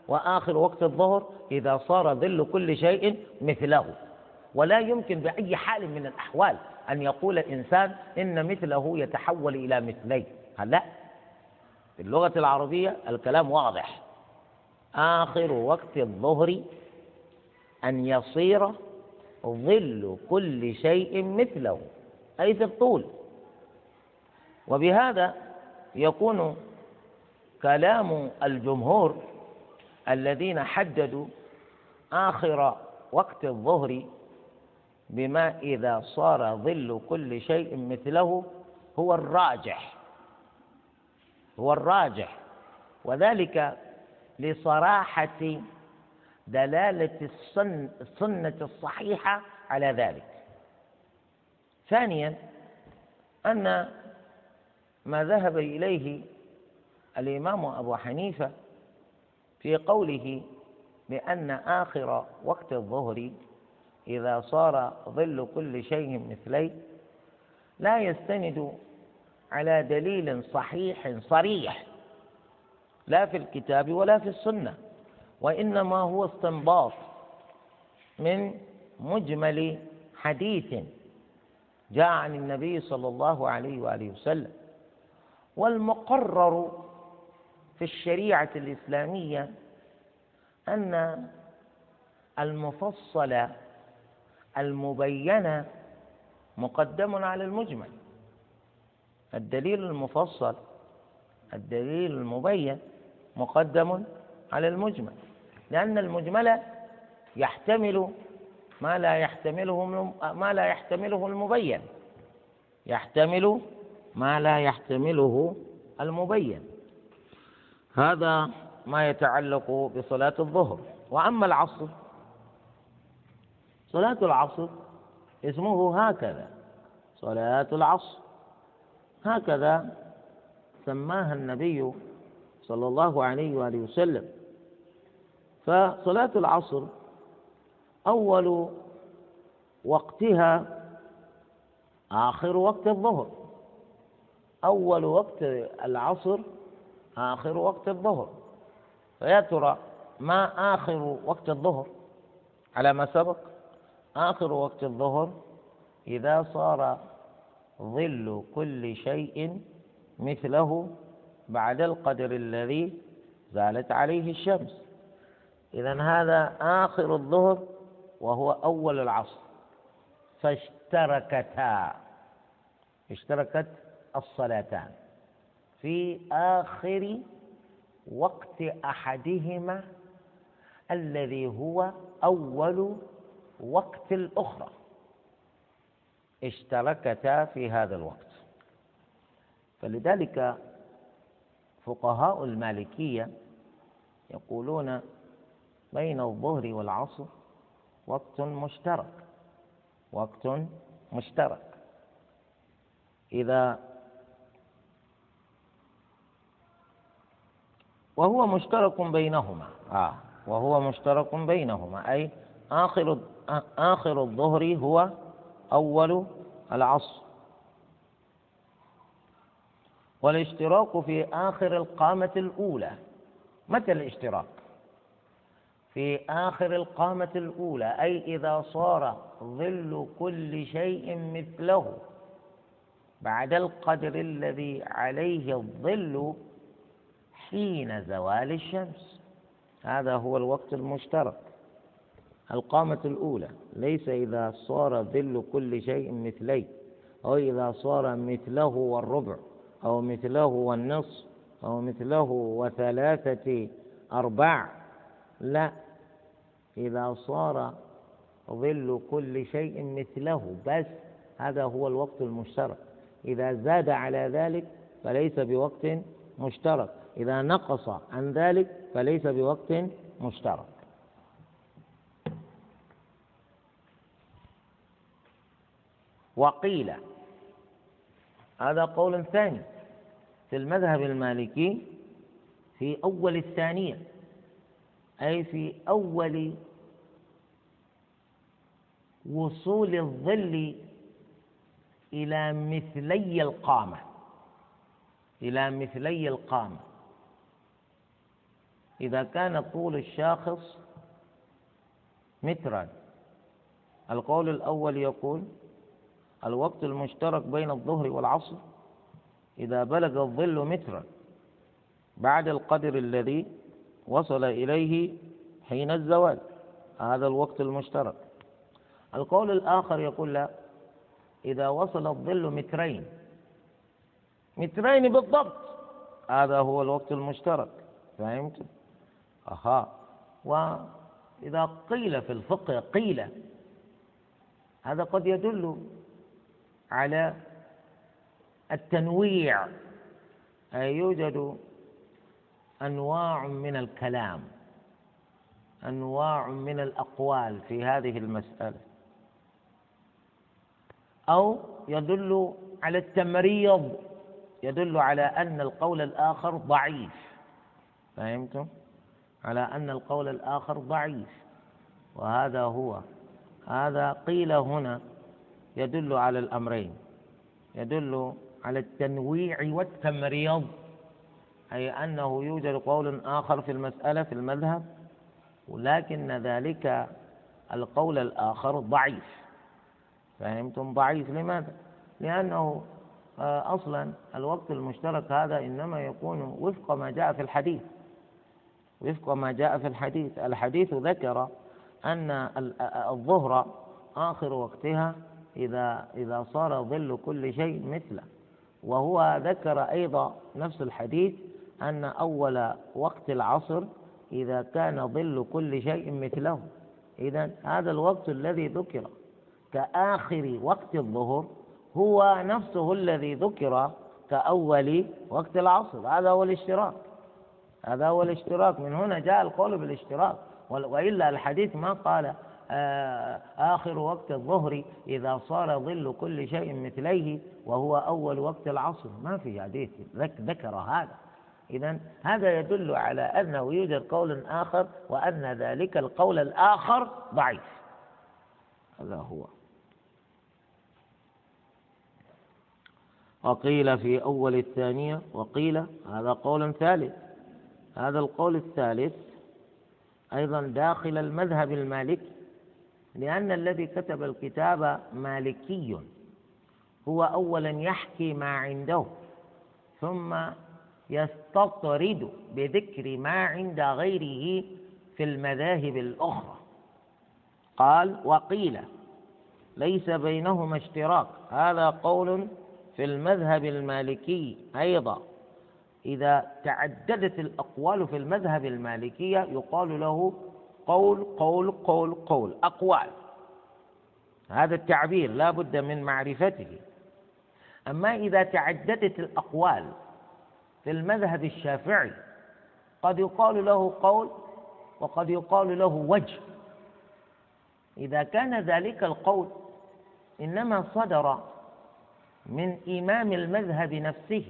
وآخر وقت الظهر إذا صار ظل كل شيء مثله. ولا يمكن بأي حال من الأحوال أن يقول الإنسان إن مثله يتحول إلى مثلي. لا في اللغة العربية الكلام واضح. آخر وقت الظهر أن يصير ظل كل شيء مثله أي في الطول. وبهذا يكون كلام الجمهور الذين حددوا آخر وقت الظهر بما إذا صار ظل كل شيء مثله هو الراجح هو الراجح. وذلك لصراحة دلالة السنة الصحيحة على ذلك. ثانيا أن ما ذهب إليه الإمام أبو حنيفة في قوله بأن آخر وقت الظهر إذا صار ظل كل شيء مثلي لا يستند على دليل صحيح صريح لا في الكتاب ولا في السنة. وإنما هو استنباط من مجمل حديث جاء عن النبي صلى الله عليه وآله وسلم. والمقرر في الشريعة الإسلامية أن المفصل المبين مقدم على المجمل. الدليل المفصل الدليل المبين مقدم على المجمل. لأن المجمل يحتمل ما لا يحتمله ما لا يحتمله المبين. يحتمل ما لا يحتمله المبين. هذا ما يتعلق بصلاة الظهر. وأما العصر صلاة العصر اسمه هكذا. صلاة العصر. هكذا سماها النبي صلى الله عليه وآله وسلم. فصلاة العصر أول وقتها آخر وقت الظهر. أول وقت العصر آخر وقت الظهر. فيا ترى ما آخر وقت الظهر؟ على ما سبق آخر وقت الظهر إذا صار ظل كل شيء مثله بعد القدر الذي زالت عليه الشمس. إذا هذا آخر الظهر وهو أول العصر. فاشتركتا اشتركت الصلاتان. في آخر وقت أحدهما الذي هو أول وقت الأخرى. اشتركتا في هذا الوقت. فلذلك فقهاء المالكية يقولون بين الظهر والعصر وقت مشترك وقت مشترك إذا وهو مشترك بينهما آه وهو مشترك بينهما أي آخر آخر الظهر هو أول العصر والاشتراك في آخر القامة الأولى متى الاشتراك؟ في آخر القامة الأولى أي إذا صار ظل كل شيء مثله. بعد القدر الذي عليه الظل حين زوال الشمس. هذا هو الوقت المشترك. القامة الأولى ليس إذا صار ظل كل شيء مثلي أو إذا صار مثله والربع أو مثله والنصف أو مثله وثلاثة أرباع. لا إذا صار ظل كل شيء مثله بس هذا هو الوقت المشترك. إذا زاد على ذلك فليس بوقت مشترك. إذا نقص عن ذلك فليس بوقت مشترك. وقيل هذا قول ثاني في المذهب المالكي في أول الثانية. أي في أول وصول الظل إلى مثلي القامة إلى مثلي القامة. إذا كان طول الشاخص مترا. القول الأول يقول الوقت المشترك بين الظهر والعصر إذا بلغ الظل مترا. بعد القدر الذي وصل إليه حين الزوال هذا الوقت المشترك. القول الآخر يقول لا. إذا وصل الظل مترين. مترين بالضبط. هذا هو الوقت المشترك. فهمت؟ أها. وإذا قيل في الفقه قيل. هذا قد يدل على التنويع. أي يوجد أنواع من الكلام أنواع من الأقوال في هذه المسألة. أو يدل على التمريض يدل على أن القول الآخر ضعيف. فهمتم؟ على أن القول الآخر ضعيف. وهذا هو. هذا قيل هنا يدل على الأمرين. يدل على التنويع والتمريض. أي أنه يوجد قول آخر في المسألة في المذهب ولكن ذلك القول الآخر ضعيف. فهمتم ضعيف لماذا؟ لأنه آه، أصلا الوقت المشترك هذا إنما يكون وفق ما جاء في الحديث. وفق ما جاء في الحديث. الحديث ذكر أن الظهر آخر وقتها إذا إذا صار ظل كل شيء مثله. وهو ذكر أيضا نفس الحديث أن أول وقت العصر إذا كان ظل كل شيء مثله. إذا هذا الوقت الذي ذكر كآخر وقت الظهر هو نفسه الذي ذكر كأول وقت العصر. هذا هو الاشتراك. هذا هو الاشتراك. من هنا جاء القول بالاشتراك. وإلا الحديث ما قال آه، آخر وقت الظهر إذا صار ظل كل شيء مثليه وهو أول وقت العصر. ما في حديث ذكر هذا. إذا هذا يدل على أنه يوجد قول آخر وأن ذلك القول الآخر ضعيف. هذا هو. وقيل في أول الثانية وقيل هذا قول ثالث. هذا القول الثالث أيضا داخل المذهب المالكي لأن الذي كتب الكتاب مالكي هو أولا يحكي ما عنده ثم يستطرد بذكر ما عند غيره في المذاهب الأخرى. قال وقيل ليس بينهما اشتراك. هذا قول في المذهب المالكي أيضا. إذا تعددت الأقوال في المذهب المالكي يقال له قول قول قول قول أقوال. هذا التعبير لا بد من معرفته. أما إذا تعددت الأقوال في المذهب الشافعي. قد يقال له قول وقد يقال له وجه. إذا كان ذلك القول إنما صدر من إمام المذهب نفسه.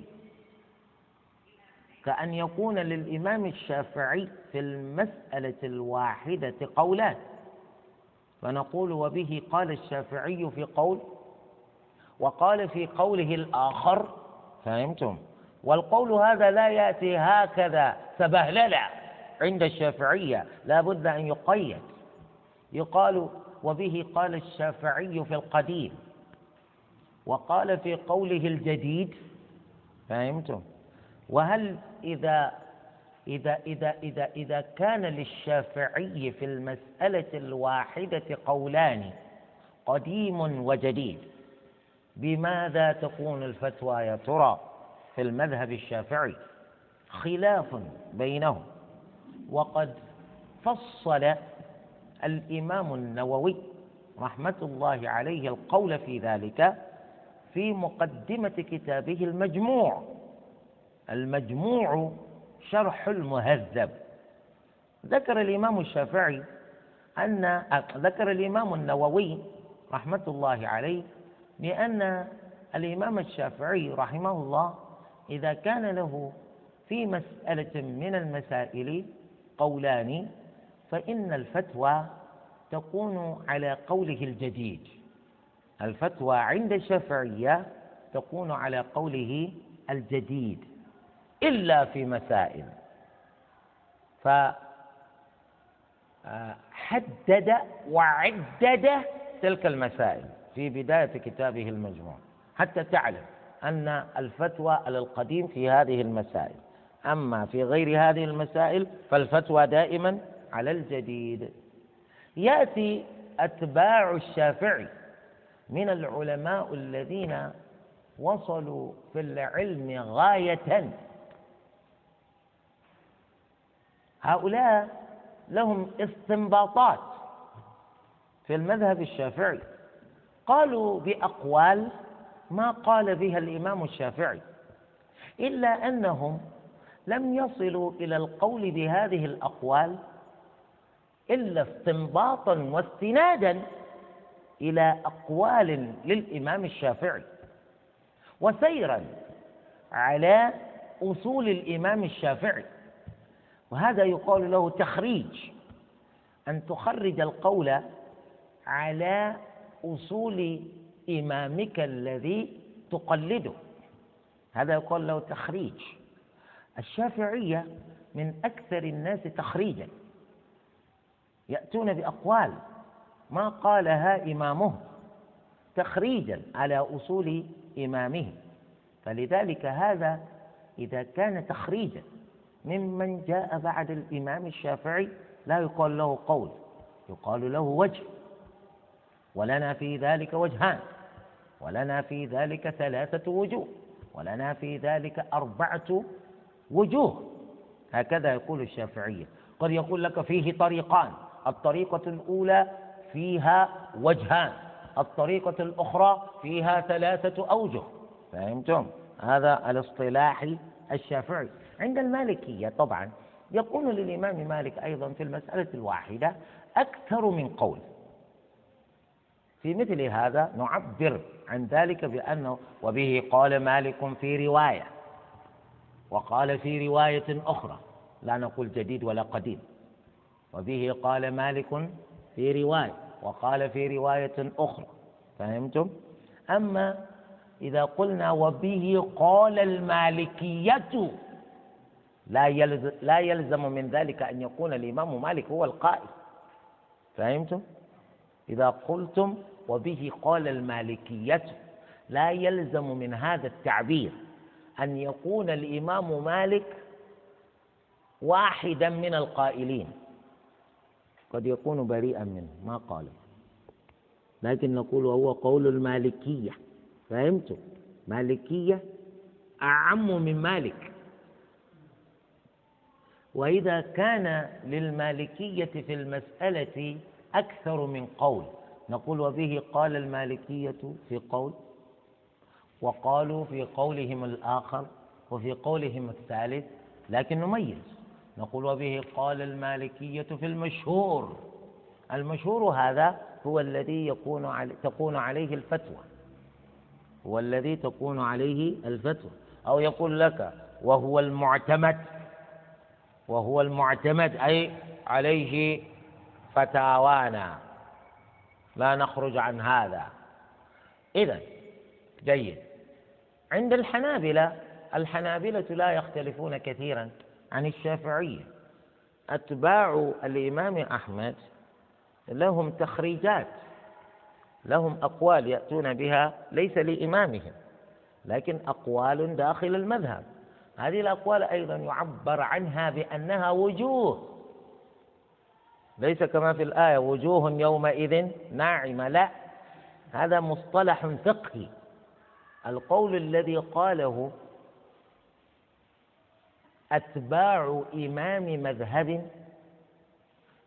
كأن يكون للإمام الشافعي في المسألة الواحدة قولان. فنقول وبه قال الشافعي في قول وقال في قوله الآخر. فهمتم؟ والقول هذا لا يأتي هكذا. سبهللة عند الشافعية لا بد أن يقيد. يقال وبه قال الشافعي في القديم. وقال في قوله الجديد فهمتم؟ وهل إذا إذا إذا إذا إذا كان للشافعي في المسألة الواحدة قولان قديم وجديد بماذا تكون الفتوى يا ترى؟ في المذهب الشافعي خلاف بينهم وقد فصل الإمام النووي رحمة الله عليه القول في ذلك في مقدمة كتابه المجموع. المجموع شرح المهذب. ذكر الإمام الشافعي أن ذكر الإمام النووي رحمة الله عليه بأن الإمام الشافعي رحمه الله إذا كان له في مسألة من المسائل قولان فإن الفتوى تكون على قوله الجديد. الفتوى عند الشافعية تكون على قوله الجديد إلا في مسائل. فحدد وعدد تلك المسائل في بداية كتابه المجموع حتى تعلم. أن الفتوى على القديم في هذه المسائل. أما في غير هذه المسائل فالفتوى دائما على الجديد. يأتي أتباع الشافعي من العلماء الذين وصلوا في العلم غاية. هؤلاء لهم استنباطات في المذهب الشافعي. قالوا بأقوال ما قال بها الإمام الشافعي إلا أنهم لم يصلوا إلى القول بهذه الأقوال إلا استنباطا واستنادا إلى أقوال للإمام الشافعي وسيرا على أصول الإمام الشافعي. وهذا يقال له تخريج أن تخرج القول على أصول إمامك الذي تقلده. هذا يقال له تخريج. الشافعية من أكثر الناس تخريجا. يأتون بأقوال. ما قالها إمامه؟ تخريجا على أصول إمامه. فلذلك هذا إذا كان تخريجا ممن جاء بعد الإمام الشافعي لا يقال له قول يقال له وجه. ولنا في ذلك وجهان. ولنا في ذلك ثلاثة وجوه ولنا في ذلك أربعة وجوه. هكذا يقول الشافعية قد يقول لك فيه طريقان الطريقة الأولى فيها وجهان الطريقة الأخرى فيها ثلاثة أوجه. فهمتم؟ هذا الاصطلاح الشافعي. عند المالكية طبعا يكون للإمام مالك أيضا في المسألة الواحدة أكثر من قول. في مثل هذا نعبر عن ذلك بأنه وبه قال مالك في رواية وقال في رواية أخرى لا نقول جديد ولا قديم وبه قال مالك في رواية وقال في رواية أخرى فهمتم؟ أما إذا قلنا وبه قال المالكية لا يلزم, لا يلزم من ذلك أن يكون الإمام مالك هو القائل فهمتم؟ إذا قلتم وبه قال المالكية لا يلزم من هذا التعبير أن يكون الإمام مالك واحدا من القائلين. قد يكون بريئا منه ما قال. لكن نقول هو قول المالكية. فهمتم مالكية أعم من مالك. وإذا كان للمالكية في المسألة أكثر من قول نقول وبه قال المالكية في قول وقالوا في قولهم الآخر وفي قولهم الثالث لكن نميز. نقول وبه قال المالكية في المشهور. المشهور هذا هو الذي يكون علي تكون عليه الفتوى. هو الذي تكون عليه الفتوى. أو يقول لك وهو المعتمد وهو المعتمد أي عليه فتاوانا. لا نخرج عن هذا. إذا جيد. عند الحنابلة الحنابلة لا يختلفون كثيرا عن الشافعية. أتباع الإمام أحمد لهم تخريجات لهم أقوال يأتون بها ليس لإمامهم لكن أقوال داخل المذهب. هذه الأقوال أيضا يعبر عنها بأنها وجوه. ليس كما في الآية وجوه يومئذ ناعمة. لا هذا مصطلح فقهي. القول الذي قاله أتباع إمام مذهب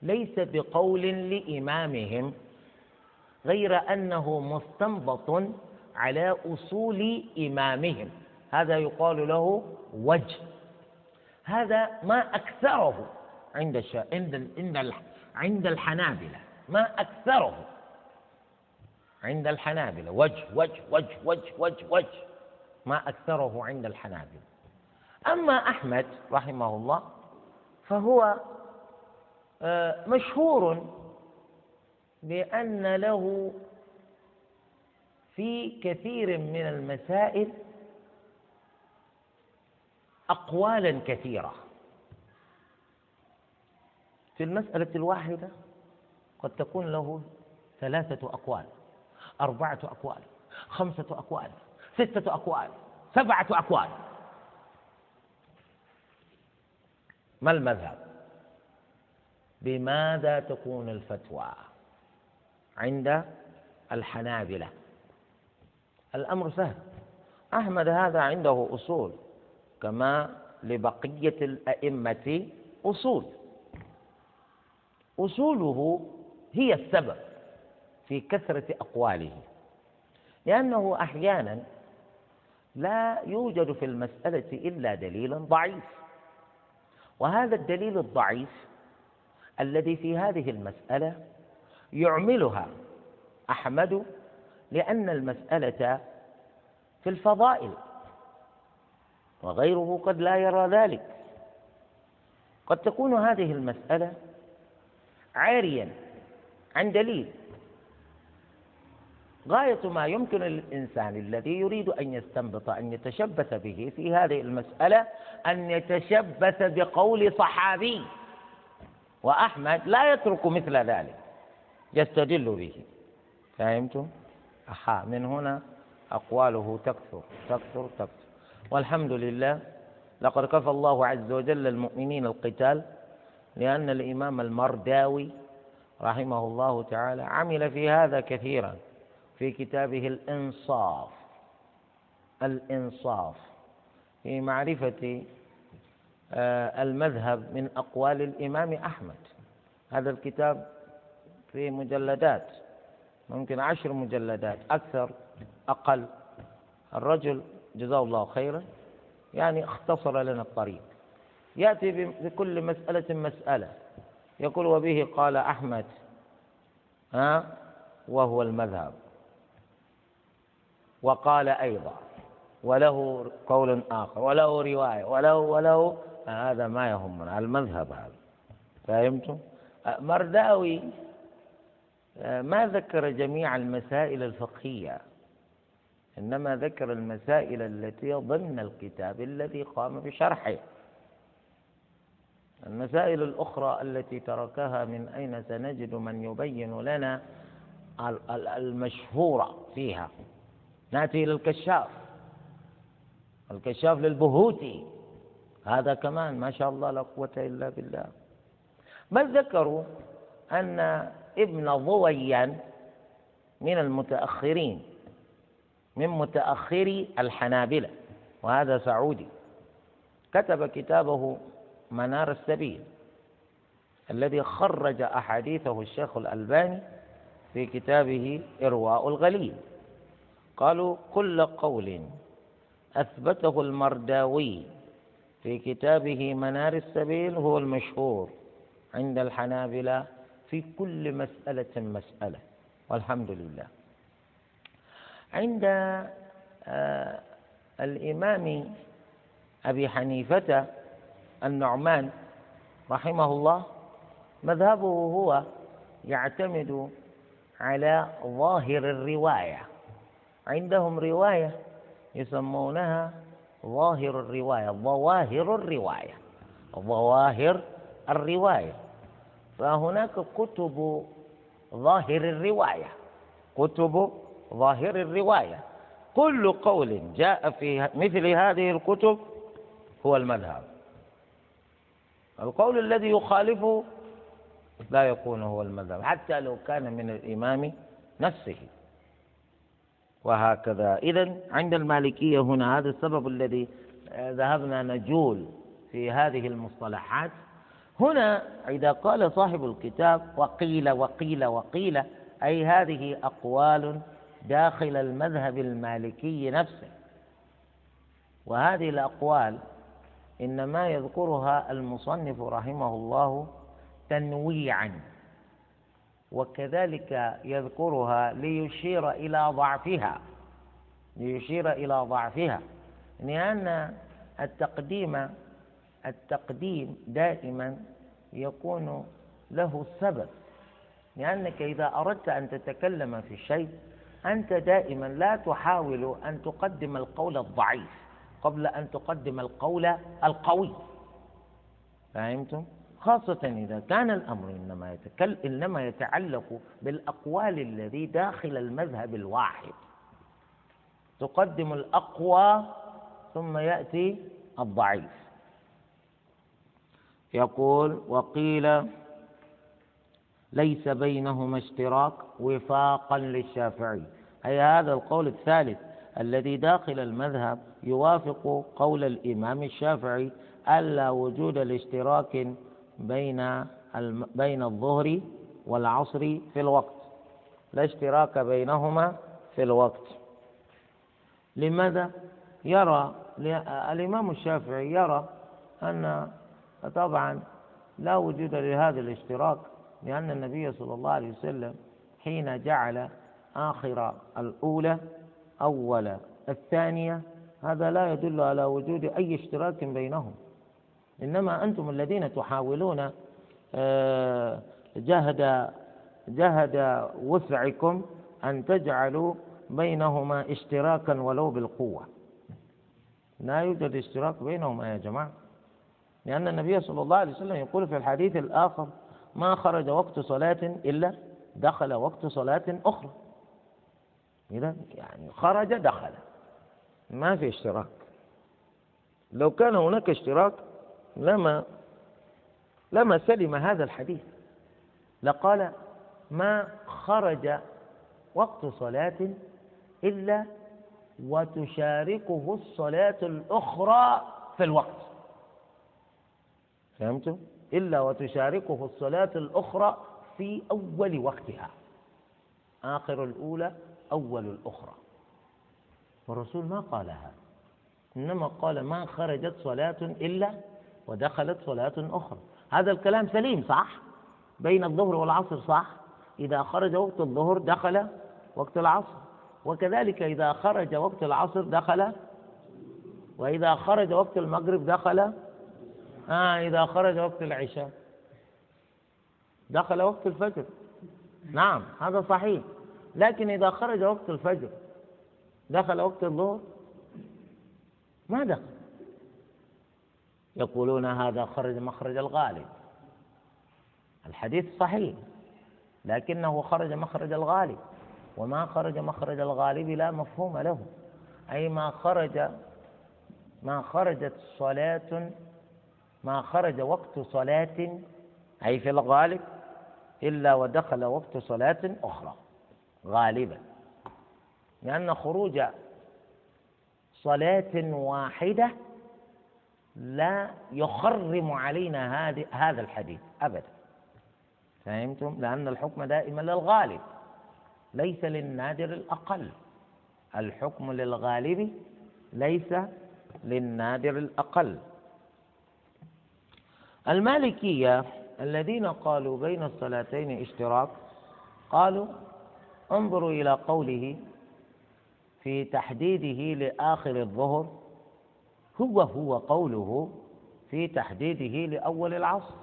ليس بقول لإمامهم غير أنه مستنبط على أصول إمامهم. هذا يقال له وجه. هذا ما أكثره عند الش... عند عند عند الحنابلة. ما أكثره. عند الحنابلة. وجه وجه وجه وجه وجه وجه. ما أكثره عند الحنابلة. أما أحمد رحمه الله فهو آه، مشهور بأن له في كثير من المسائل أقوالا كثيرة. في المسألة الواحدة قد تكون له ثلاثة أقوال أربعة أقوال خمسة أقوال ستة أقوال سبعة أقوال. ما المذهب؟ بماذا تكون الفتوى عند الحنابلة؟ الأمر سهل. أحمد هذا عنده أصول كما لبقية الأئمة أصول. أصوله هي السبب في كثرة أقواله لأنه أحيانا لا يوجد في المسألة إلا دليل ضعيف. وهذا الدليل الضعيف الذي في هذه المسألة يعملها أحمد لأن المسألة في الفضائل وغيره قد لا يرى ذلك. قد تكون هذه المسألة عاريا عن دليل. غاية ما يمكن للإنسان الذي يريد أن يستنبط أن يتشبث به في هذه المسألة أن يتشبث بقول صحابي. وأحمد لا يترك مثل ذلك يستدل به. فهمتم؟ أحا من هنا أقواله تكثر تكثر تكثر. والحمد لله لقد كفى الله عز وجل المؤمنين القتال لأن الإمام المرداوي رحمه الله تعالى عمل في هذا كثيرا في كتابه الإنصاف الإنصاف في معرفة آه، المذهب من أقوال الإمام أحمد. هذا الكتاب في مجلدات ممكن عشر مجلدات أكثر أقل. الرجل جزاه الله خيرا يعني اختصر لنا الطريق. يأتي بكل مسألة مسألة. يقول وبه قال أحمد ها وهو المذهب. وقال أيضا وله قول آخر وله رواية وله وله هذا ما يهمنا المذهب هذا. فهمتم؟ مرداوي ما ذكر جميع المسائل الفقهية إنما ذكر المسائل التي ضمن الكتاب الذي قام بشرحه. المسائل الأخرى التي تركها من أين سنجد من يبين لنا المشهورة فيها؟ نأتي إلى الكشاف. الكشاف للبهوتي. هذا كمان ما شاء الله لا قوة إلا بالله. بل ذكروا أن ابن ضويا من المتأخرين من متأخري الحنابلة وهذا سعودي. كتب كتابه منار السبيل الذي خرج أحاديثه الشيخ الألباني في كتابه إرواء الغليل. قالوا كل قول أثبته المرداوي في كتابه منار السبيل هو المشهور عند الحنابلة في كل مسألة مسألة والحمد لله. عند آه، الإمام أبي حنيفة النعمان رحمه الله مذهبه هو يعتمد على ظاهر الرواية. عندهم رواية يسمونها ظاهر الرواية ظواهر الرواية ظواهر الرواية. فهناك كتب ظاهر الرواية كتب ظاهر الرواية. كل قول جاء في مثل هذه الكتب هو المذهب. القول الذي يخالفه لا يكون هو المذهب حتى لو كان من الإمام نفسه. وهكذا. إذا عند المالكية هنا هذا السبب الذي ذهبنا نجول في هذه المصطلحات. هنا إذا قال صاحب الكتاب وقيل وقيل وقيل أي هذه أقوال داخل المذهب المالكي نفسه. وهذه الأقوال إنما يذكرها المصنف رحمه الله تنويعا وكذلك يذكرها ليشير إلى ضعفها ليشير إلى ضعفها لأن التقديم التقديم دائما يكون له سبب لأنك إذا أردت أن تتكلم في شيء أنت دائما لا تحاول أن تقدم القول الضعيف. قبل أن تقدم القول القوي. فهمتم؟ خاصة إذا كان الأمر إنما يتكل إنما يتعلق بالأقوال الذي داخل المذهب الواحد. تقدم الأقوى ثم يأتي الضعيف. يقول وقيل ليس بينهما اشتراك وفاقا للشافعي. أي هذا القول الثالث الذي داخل المذهب يوافق قول الإمام الشافعي ألا وجود الاشتراك بين بين الظهر والعصر في الوقت لا اشتراك بينهما في الوقت. لماذا؟ يرى الإمام الشافعي يرى أن طبعا لا وجود لهذا الاشتراك لأن النبي صلى الله عليه وسلم حين جعل آخر الأولى أول الثانية هذا لا يدل على وجود أي اشتراك بينهم. إنما أنتم الذين تحاولون آه، جهد جهد وسعكم أن تجعلوا بينهما اشتراكا ولو بالقوة. لا يوجد اشتراك بينهما يا جماعة. لأن النبي صلى الله عليه وسلم يقول في الحديث الآخر ما خرج وقت صلاة إلا دخل وقت صلاة أخرى. إذا يعني خرج دخل. ما في اشتراك. لو كان هناك اشتراك لما لما سلم هذا الحديث. لقال ما خرج وقت صلاة إلا وتشاركه الصلاة الأخرى في الوقت. فهمتم؟ إلا وتشاركه الصلاة الأخرى في أول وقتها. آخر الأولى أول الأخرى. والرسول ما قالها. إنما قال ما خرجت صلاة إلا ودخلت صلاة أخرى. هذا الكلام سليم صح؟ بين الظهر والعصر صح؟ إذا خرج وقت الظهر دخل وقت العصر. وكذلك إذا خرج وقت العصر دخل وإذا خرج وقت المغرب دخل آه إذا خرج وقت العشاء دخل وقت الفجر. نعم هذا صحيح. لكن إذا خرج وقت الفجر دخل وقت الظهر؟ ما دخل. يقولون هذا خرج مخرج الغالب. الحديث صحيح لكنه خرج مخرج الغالب. وما خرج مخرج الغالب لا مفهوم له. أي ما خرج ما خرجت صلاة ما خرج وقت صلاة أي في الغالب إلا ودخل وقت صلاة أخرى غالبا. لأن خروج صلاة واحدة لا يخرم علينا هذا الحديث أبدا. فهمتم؟ لأن الحكم دائما للغالب ليس للنادر الأقل. الحكم للغالب ليس للنادر الأقل. المالكية الذين قالوا بين الصلاتين اشتراك قالوا انظروا إلى قوله في تحديده لآخر الظهر هو هو قوله في تحديده لأول العصر.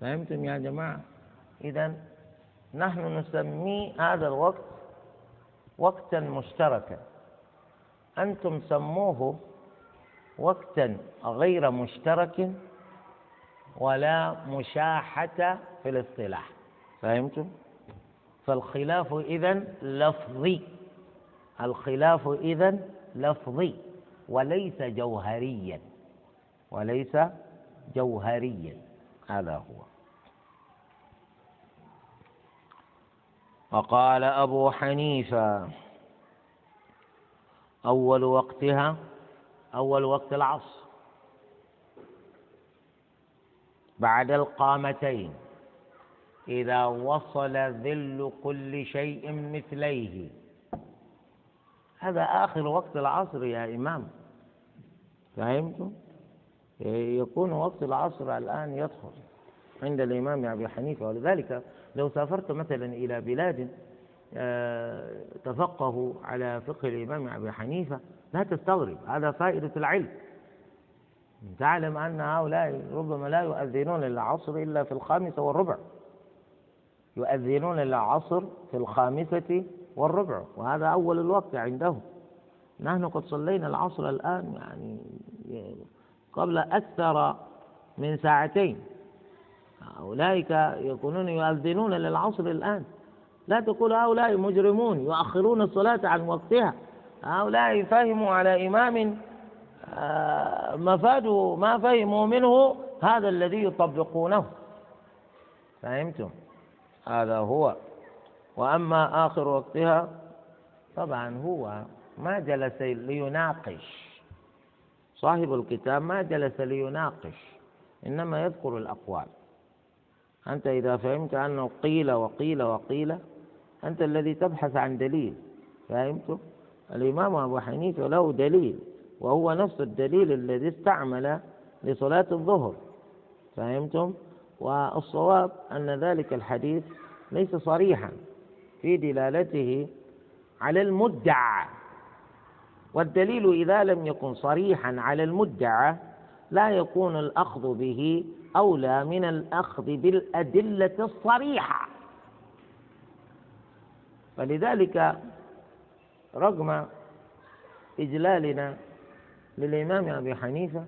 فهمتم يا جماعة؟ إذا نحن نسمي هذا الوقت وقتا مشتركا. أنتم سموه وقتا غير مشترك ولا مشاحة في الاصطلاح. فهمتم؟ فالخلاف إذن لفظي. الخلاف إذن لفظي وليس جوهريا وليس جوهريا هذا هو. وقال أبو حنيفة أول وقتها أول وقت العصر بعد القامتين إذا وصل ذل كل شيء مثليه. هذا آخر وقت العصر يا إمام. فهمتم؟ يكون وقت العصر الآن يدخل عند الإمام أبي حنيفة. ولذلك لو سافرت مثلا إلى بلاد آه، تفقهوا على فقه الإمام أبي حنيفة لا تستغرب هذا فائدة العلم. تعلم أن هؤلاء ربما لا يؤذنون للعصر إلا في الخامسة والربع. يؤذنون للعصر في الخامسة والربع وهذا أول الوقت عندهم. نحن قد صلينا العصر الآن يعني قبل أكثر من ساعتين. أولئك يكونون يؤذنون للعصر الآن. لا تقول هؤلاء مجرمون يؤخرون الصلاة عن وقتها. هؤلاء فهموا على إمام آه، مفاد ما فهموا منه هذا الذي يطبقونه. فهمتم؟ هذا هو. وأما آخر وقتها طبعا هو ما جلس ليناقش. صاحب الكتاب ما جلس ليناقش إنما يذكر الأقوال. أنت إذا فهمت أنه قيل وقيل وقيل أنت الذي تبحث عن دليل. فهمت؟ الإمام أبو حنيفة له دليل وهو نفس الدليل الذي استعمل لصلاة الظهر. فهمتم؟ والصواب أن ذلك الحديث ليس صريحا. في دلالته على المدعى. والدليل إذا لم يكن صريحا على المدعى لا يكون الأخذ به أولى من الأخذ بالأدلة الصريحة. فلذلك رغم إجلالنا للإمام أبي حنيفة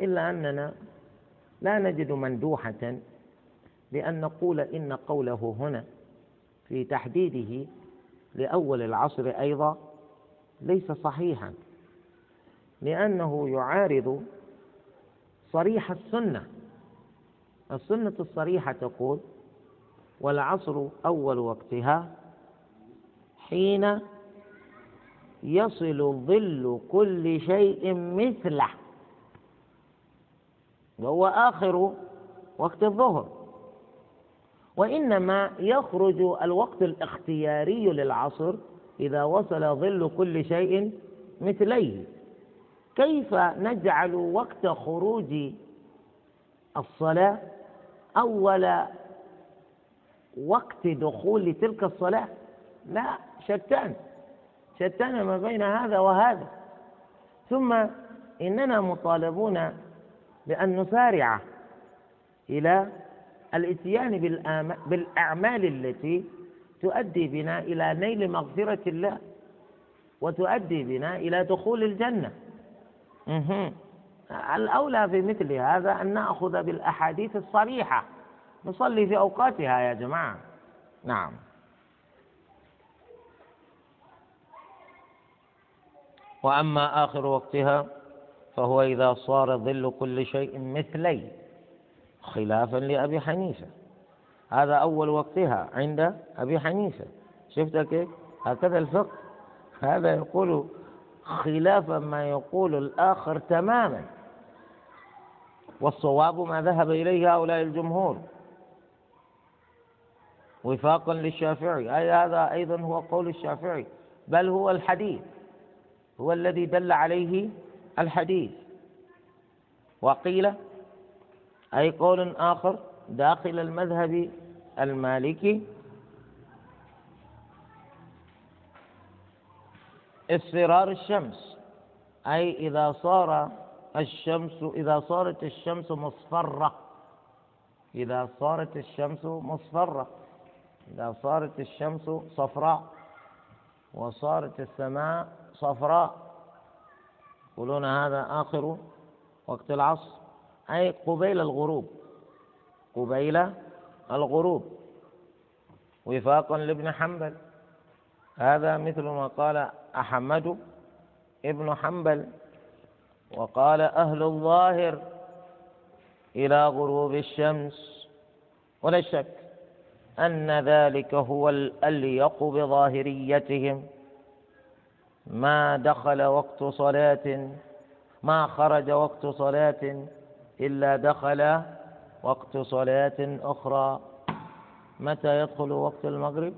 إلا أننا لا نجد مندوحة بأن نقول إن قوله هنا في تحديده لأول العصر أيضا ليس صحيحا لأنه يعارض صريح السنة. السنة الصريحة تقول والعصر أول وقتها حين يصل ظل كل شيء مثله وهو آخر وقت الظهر. وإنما يخرج الوقت الاختياري للعصر إذا وصل ظل كل شيء مثليه. كيف نجعل وقت خروج الصلاة أول وقت دخول تلك الصلاة؟ لا شتان شتان ما بين هذا وهذا. ثم إننا مطالبون بأن نسارع إلى الإتيان بالأعمال التي تؤدي بنا إلى نيل مغفرة الله وتؤدي بنا إلى دخول الجنة. الأولى في مثل هذا أن نأخذ بالأحاديث الصريحة. نصلي في أوقاتها يا جماعة. نعم. وأما آخر وقتها فهو إذا صار ظل كل شيء مثلي. خلافا لأبي حنيفة. هذا أول وقتها عند أبي حنيفة. شفت كيف؟ هكذا الفقه. هذا يقول خلاف ما يقول الآخر تماما. والصواب ما ذهب إليه هؤلاء الجمهور. وفاقا للشافعي. أي هذا أيضا هو قول الشافعي. بل هو الحديث. هو الذي دل عليه الحديث. وقيل أي قول آخر داخل المذهب المالكي؟ اصفرار الشمس. أي إذا صار الشمس إذا صارت الشمس مصفرة. إذا صارت الشمس مصفرة. إذا صارت الشمس صفراء. وصارت السماء صفراء. يقولون هذا آخر وقت العصر. أي قبيل الغروب. قبيل الغروب. وفاقا لابن حنبل. هذا مثل ما قال أحمد ابن حنبل. وقال أهل الظاهر إلى غروب الشمس. ولا شك أن ذلك هو الأليق بظاهريتهم. ما دخل وقت صلاة ما خرج وقت صلاة. إلا دخل وقت صلاة أخرى. متى يدخل وقت المغرب؟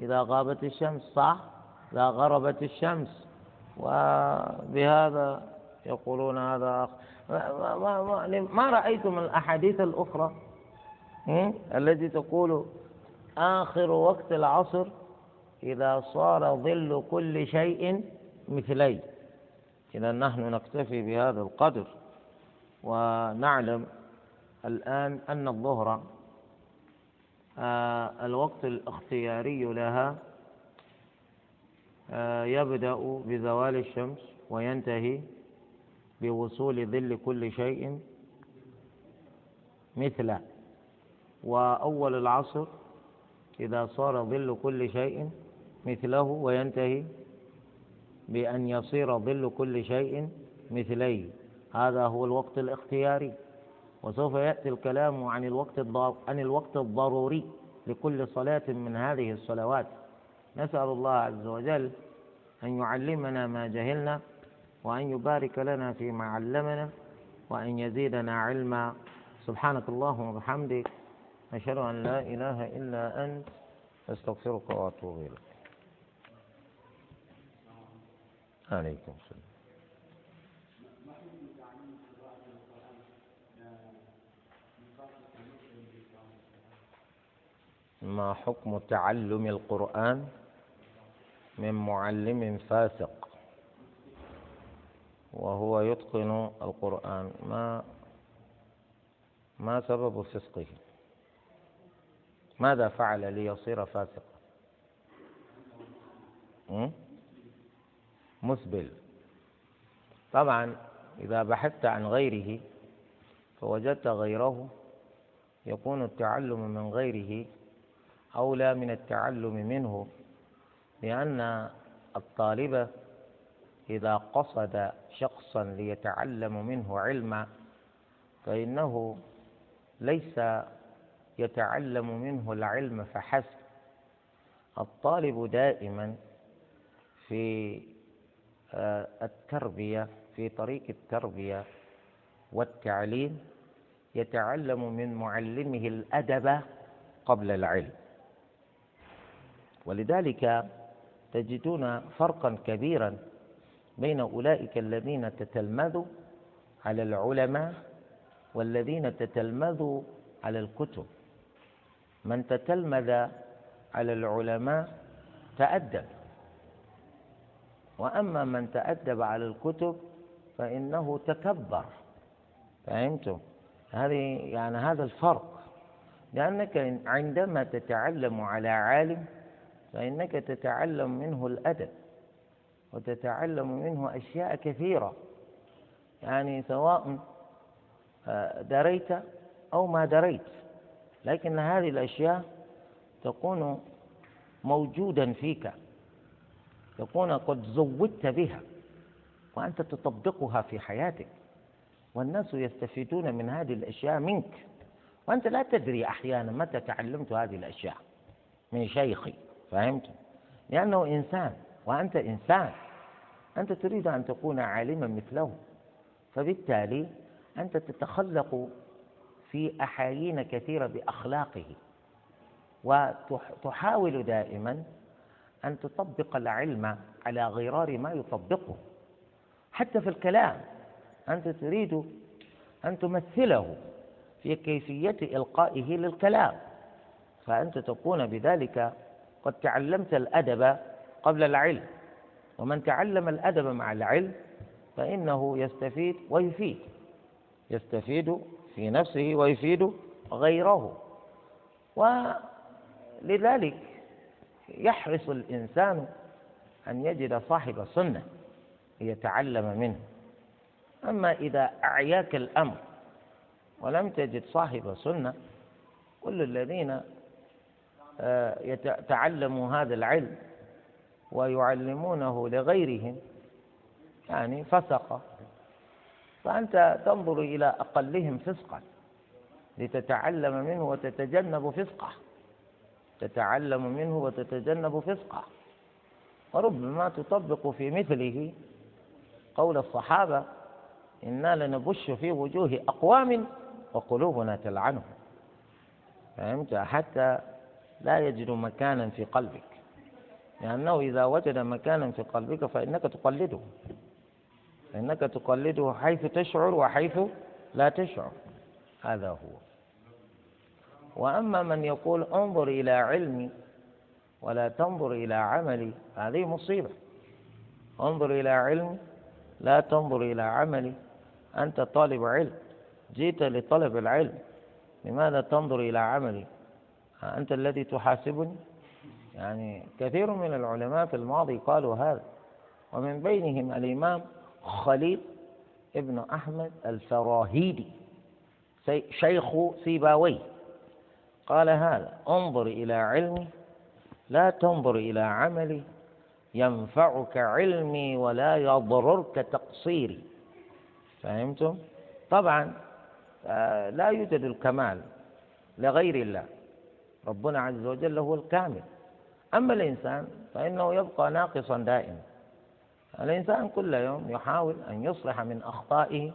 إذا غابت الشمس صح؟ إذا غربت الشمس. وبهذا يقولون هذا ما, ما, ما, ما رأيتم الأحاديث الأخرى؟ التي تقول آخر وقت العصر إذا صار ظل كل شيء مثلي. إذا نحن نكتفي بهذا القدر. ونعلم الآن أن الظهر آه، الوقت الاختياري لها آه، يبدأ بزوال الشمس وينتهي بوصول ظل كل شيء مثله. وأول العصر إذا صار ظل كل شيء مثله وينتهي بأن يصير ظل كل شيء مثليه. هذا هو الوقت الاختياري. وسوف يأتي الكلام عن الوقت عن الوقت الضروري لكل صلاة من هذه الصلوات. نسأل الله عز وجل أن يعلمنا ما جهلنا وأن يبارك لنا فيما علمنا وأن يزيدنا علما. سبحانك اللهم وبحمدك أشهد أن لا إله إلا أنت أستغفرك وأتوب إليك. عليكم السلام. ما حكم تعلم القرآن من معلم فاسق؟ وهو يتقن القرآن. ما ما سبب فسقه ماذا فعل ليصير فاسقا؟ مسبل. طبعا إذا بحثت عن غيره فوجدت غيره يكون التعلم من غيره أولى من التعلم منه لأن الطالب إذا قصد شخصا ليتعلم منه علما فإنه ليس يتعلم منه العلم فحسب. الطالب دائما في آه، التربية في طريق التربية والتعليم يتعلم من معلمه الأدب قبل العلم. ولذلك تجدون فرقا كبيرا بين أولئك الذين تتلمذوا على العلماء والذين تتلمذوا على الكتب. من تتلمذ على العلماء تأدب. وأما من تأدب على الكتب فإنه تكبر. فهمتم؟ هذه يعني هذا الفرق. لأنك عندما تتعلم على عالم فإنك تتعلم منه الأدب وتتعلم منه أشياء كثيرة. يعني سواء آه، دريت أو ما دريت. لكن هذه الأشياء تكون موجودا فيك تكون قد زودت بها وأنت تطبقها في حياتك. والناس يستفيدون من هذه الأشياء منك. وأنت لا تدري أحيانا متى تعلمت هذه الأشياء من شيخي. فهمت؟ لأنه إنسان وأنت إنسان. أنت تريد أن تكون عالما مثله. فبالتالي أنت تتخلق في أحايين كثيرة بأخلاقه. وتحاول دائما أن تطبق العلم على غرار ما يطبقه. حتى في الكلام أنت تريد أن تمثله في كيفية إلقائه للكلام. فأنت تكون بذلك قد تعلمت الأدب قبل العلم. ومن تعلم الأدب مع العلم فإنه يستفيد ويفيد. يستفيد في نفسه ويفيد غيره. ولذلك يحرص الإنسان أن يجد صاحب سنة ليتعلم منه. أما إذا أعياك الأمر ولم تجد صاحب سنة كل الذين يتعلموا هذا العلم ويعلمونه لغيرهم يعني فسق. فأنت تنظر إلى أقلهم فسقا لتتعلم منه وتتجنب فسقه. تتعلم منه وتتجنب فسقه. وربما تطبق في مثله قول الصحابة إنا لنبش في وجوه أقوام وقلوبنا تلعنه فهمت؟ حتى لا يجد مكانا في قلبك. لأنه إذا وجد مكانا في قلبك فإنك تقلده. فإنك تقلده حيث تشعر وحيث لا تشعر. هذا هو. وأما من يقول انظر إلى علمي ولا تنظر إلى عملي هذه مصيبة. انظر إلى علمي لا تنظر إلى عملي. أنت طالب علم. جئت لطلب العلم. لماذا تنظر إلى عملي؟ أنت الذي تحاسبني؟ يعني كثير من العلماء في الماضي قالوا هذا. ومن بينهم الإمام خليل ابن أحمد الفراهيدي شيخ سيباوي. قال هذا انظر إلى علمي لا تنظر إلى عملي ينفعك علمي ولا يضررك تقصيري. فهمتم؟ طبعا آه، لا يوجد الكمال لغير الله. ربنا عز وجل هو الكامل. أما الإنسان فإنه يبقى ناقصا دائما الإنسان كل يوم يحاول أن يصلح من أخطائه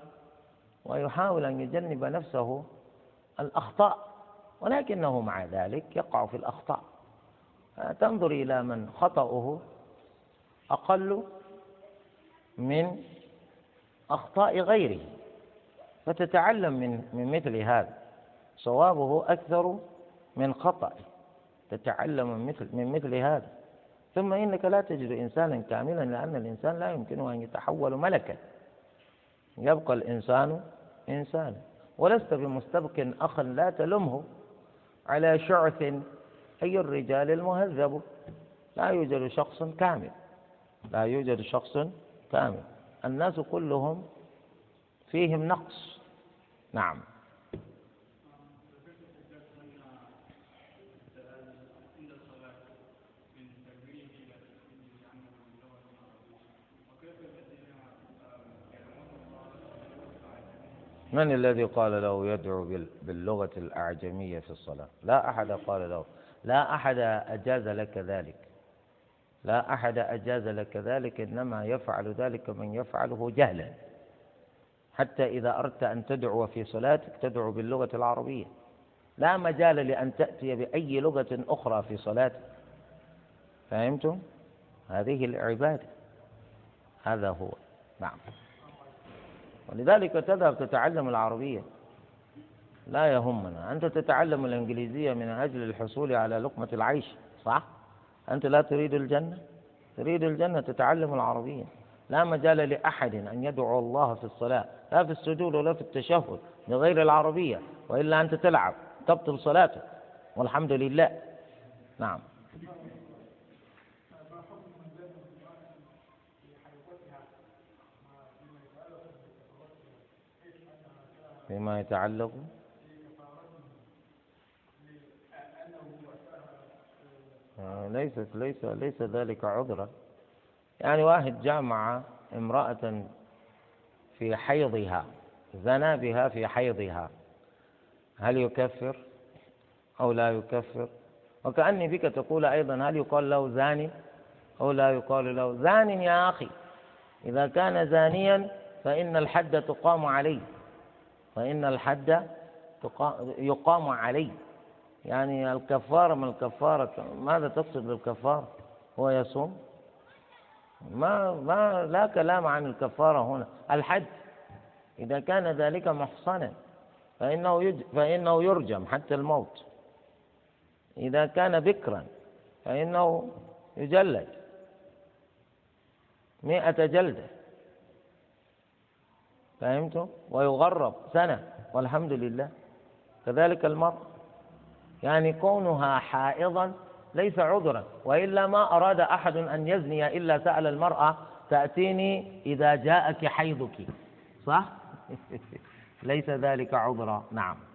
ويحاول أن يجنب نفسه الأخطاء ولكنه مع ذلك يقع في الأخطاء. تنظر إلى من خطأه أقل من أخطاء غيره. فتتعلم من من مثل هذا. صوابه أكثر من خطأ تتعلم من مثل من مثل هذا. ثم إنك لا تجد إنسانا كاملا لأن الإنسان لا يمكنه أن يتحول ملكا. يبقى الإنسان إنسانا ولست بمستبق أخا لا تلمه على شعث أي الرجال المهذب. لا يوجد شخص كامل. لا يوجد شخص كامل. الناس كلهم فيهم نقص. نعم. من الذي قال له يدعو باللغة الأعجمية في الصلاة؟ لا أحد قال له. لا أحد أجاز لك ذلك. لا أحد أجاز لك ذلك إنما يفعل ذلك من يفعله جهلا. حتى إذا أردت أن تدعو في صلاتك تدعو باللغة العربية. لا مجال لأن تأتي بأي لغة أخرى في صلاتك. فهمتم؟ هذه العبادة. هذا هو. نعم. ولذلك تذهب تتعلم العربية. لا يهمنا. أنت تتعلم الإنجليزية من أجل الحصول على لقمة العيش صح؟ أنت لا تريد الجنة؟ تريد الجنة تتعلم العربية. لا مجال لأحد أن يدعو الله في الصلاة لا في السجود ولا في التشهد بغير العربية وإلا أنت تلعب تبطل صلاتك والحمد لله. نعم. فيما يتعلق آه، ليست ليس ليس ذلك عذرا. يعني واحد جامع امرأة في حيضها زنى بها في حيضها. هل يكفر أو لا يكفر؟ وكأني بك تقول أيضا هل يقال له زاني أو لا يقال له؟ زان يا أخي. إذا كان زانيا فإن الحد تقام عليه. فإن الحد يقام عليه. يعني الكفارة من الكفارة ماذا تقصد بالكفارة؟ هو يصوم؟ ما ما لا كلام عن الكفارة هنا. الحد إذا كان ذلك محصنا فإنه فإنه يرجم حتى الموت. إذا كان بكرا فإنه يجلد. مئة جلدة. فهمتم؟ ويغرب سنة والحمد لله. كذلك المرء. يعني كونها حائضا ليس عذرا وإلا ما أراد أحد أن يزني إلا سأل المرأة تأتيني إذا جاءك حيضك. صح؟ [LAUGHS] ليس ذلك عذرا. نعم.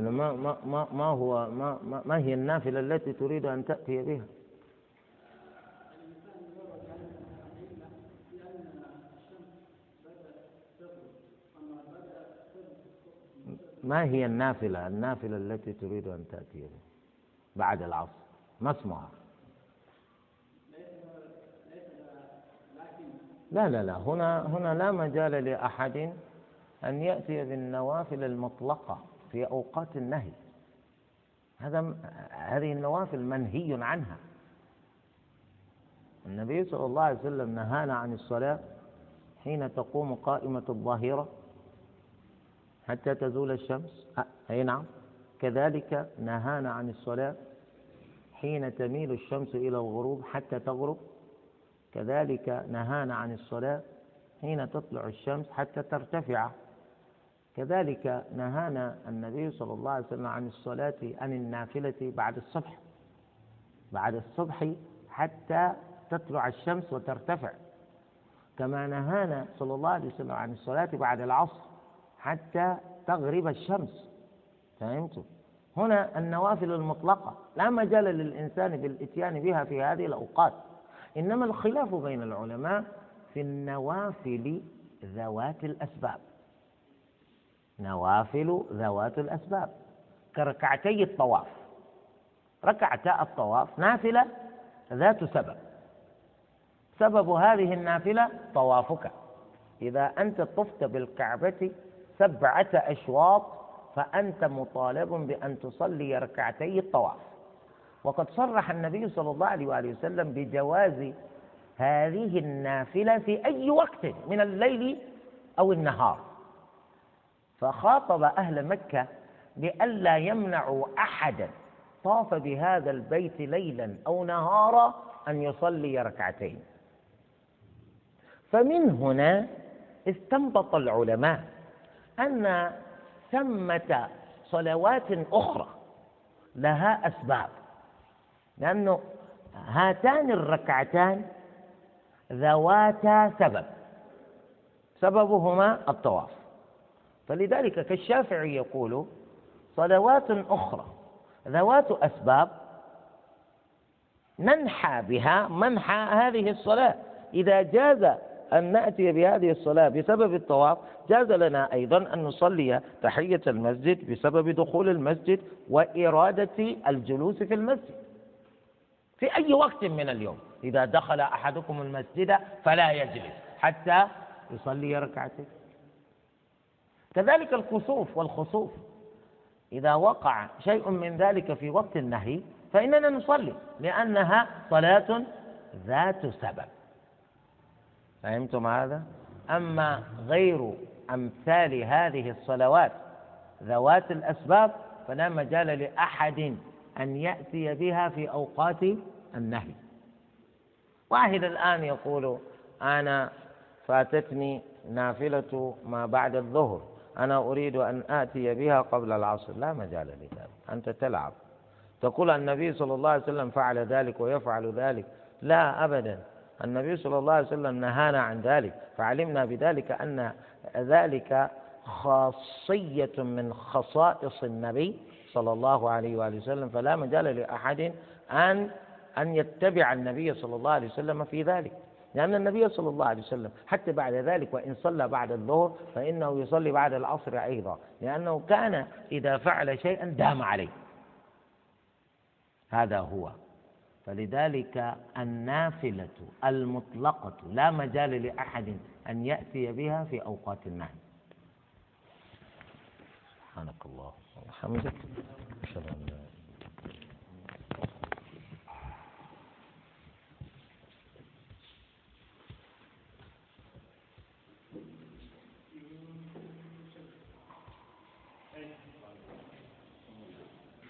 يعني ما ما ما ما هو ما ما, ما هي النافلة التي تريد أن تأتي بها؟ ما هي النافلة؟ النافلة التي تريد أن تأتي بها. بعد العصر. ما اسمها؟ لا لا لا. هنا هنا لا مجال لأحد أن يأتي بالنوافل المطلقة. في أوقات النهي. هذا هذه النوافل منهي عنها. النبي صلى الله عليه وسلم نهانا عن الصلاة حين تقوم قائمة الظاهرة حتى تزول الشمس. أي نعم. كذلك نهانا عن الصلاة حين تميل الشمس إلى الغروب حتى تغرب. كذلك نهانا عن الصلاة حين تطلع الشمس حتى ترتفع. كذلك نهانا النبي صلى الله عليه وسلم عن الصلاة عن النافلة بعد الصبح. بعد الصبح حتى تطلع الشمس وترتفع. كما نهانا صلى الله عليه وسلم عن الصلاة بعد العصر حتى تغرب الشمس. فهمتم؟ هنا النوافل المطلقة. لا مجال للإنسان بالإتيان بها في هذه الأوقات. إنما الخلاف بين العلماء في النوافل ذوات الأسباب. نوافل ذوات الأسباب. كركعتي الطواف. ركعتا الطواف نافلة ذات سبب. سبب هذه النافلة طوافك. إذا أنت طفت بالكعبة سبعة أشواط فأنت مطالب بأن تصلي ركعتي الطواف. وقد صرح النبي صلى الله عليه وآله وسلم بجواز هذه النافلة في أي وقت من الليل أو النهار. فخاطب أهل مكة بألا يمنعوا أحدا طاف بهذا البيت ليلا أو نهارا أن يصلي ركعتين. فمن هنا استنبط العلماء أن ثمة صلوات أخرى لها أسباب. لأنه هاتان الركعتان ذواتا سبب. سببهما الطواف. فلذلك كالشافعي يقول صلوات أخرى ذوات أسباب ننحى بها منحى هذه الصلاة. إذا جاز أن نأتي بهذه الصلاة بسبب الطواف جاز لنا أيضا أن نصلي تحية المسجد بسبب دخول المسجد وإرادة الجلوس في المسجد. في أي وقت من اليوم إذا دخل أحدكم المسجد فلا يجلس حتى يصلي ركعتين. كذلك الكسوف والخسوف. إذا وقع شيء من ذلك في وقت النهي فإننا نصلي لأنها صلاة ذات سبب. فهمتم هذا؟ أما غير أمثال هذه الصلوات ذوات الأسباب فلا مجال لأحد أن يأتي بها في أوقات النهي. واحد الآن يقول أنا فاتتني نافلة ما بعد الظهر. أنا أريد أن آتي بها قبل العصر. لا مجال لذلك. أنت تلعب. تقول النبي صلى الله عليه وسلم فعل ذلك ويفعل ذلك. لا أبدا. النبي صلى الله عليه وسلم نهانا عن ذلك. فعلمنا بذلك أن ذلك خاصية من خصائص النبي صلى الله عليه وآله وسلم. فلا مجال لأحد أن أن يتبع النبي صلى الله عليه وسلم في ذلك. لأن النبي صلى الله عليه وسلم حتى بعد ذلك وإن صلى بعد الظهر فإنه يصلي بعد العصر أيضا لأنه كان إذا فعل شيئا دام عليه. هذا هو. فلذلك النافلة المطلقة لا مجال لأحد أن يأتي بها في أوقات النهي. سبحانك الله وبحمدك. أشهد أن لا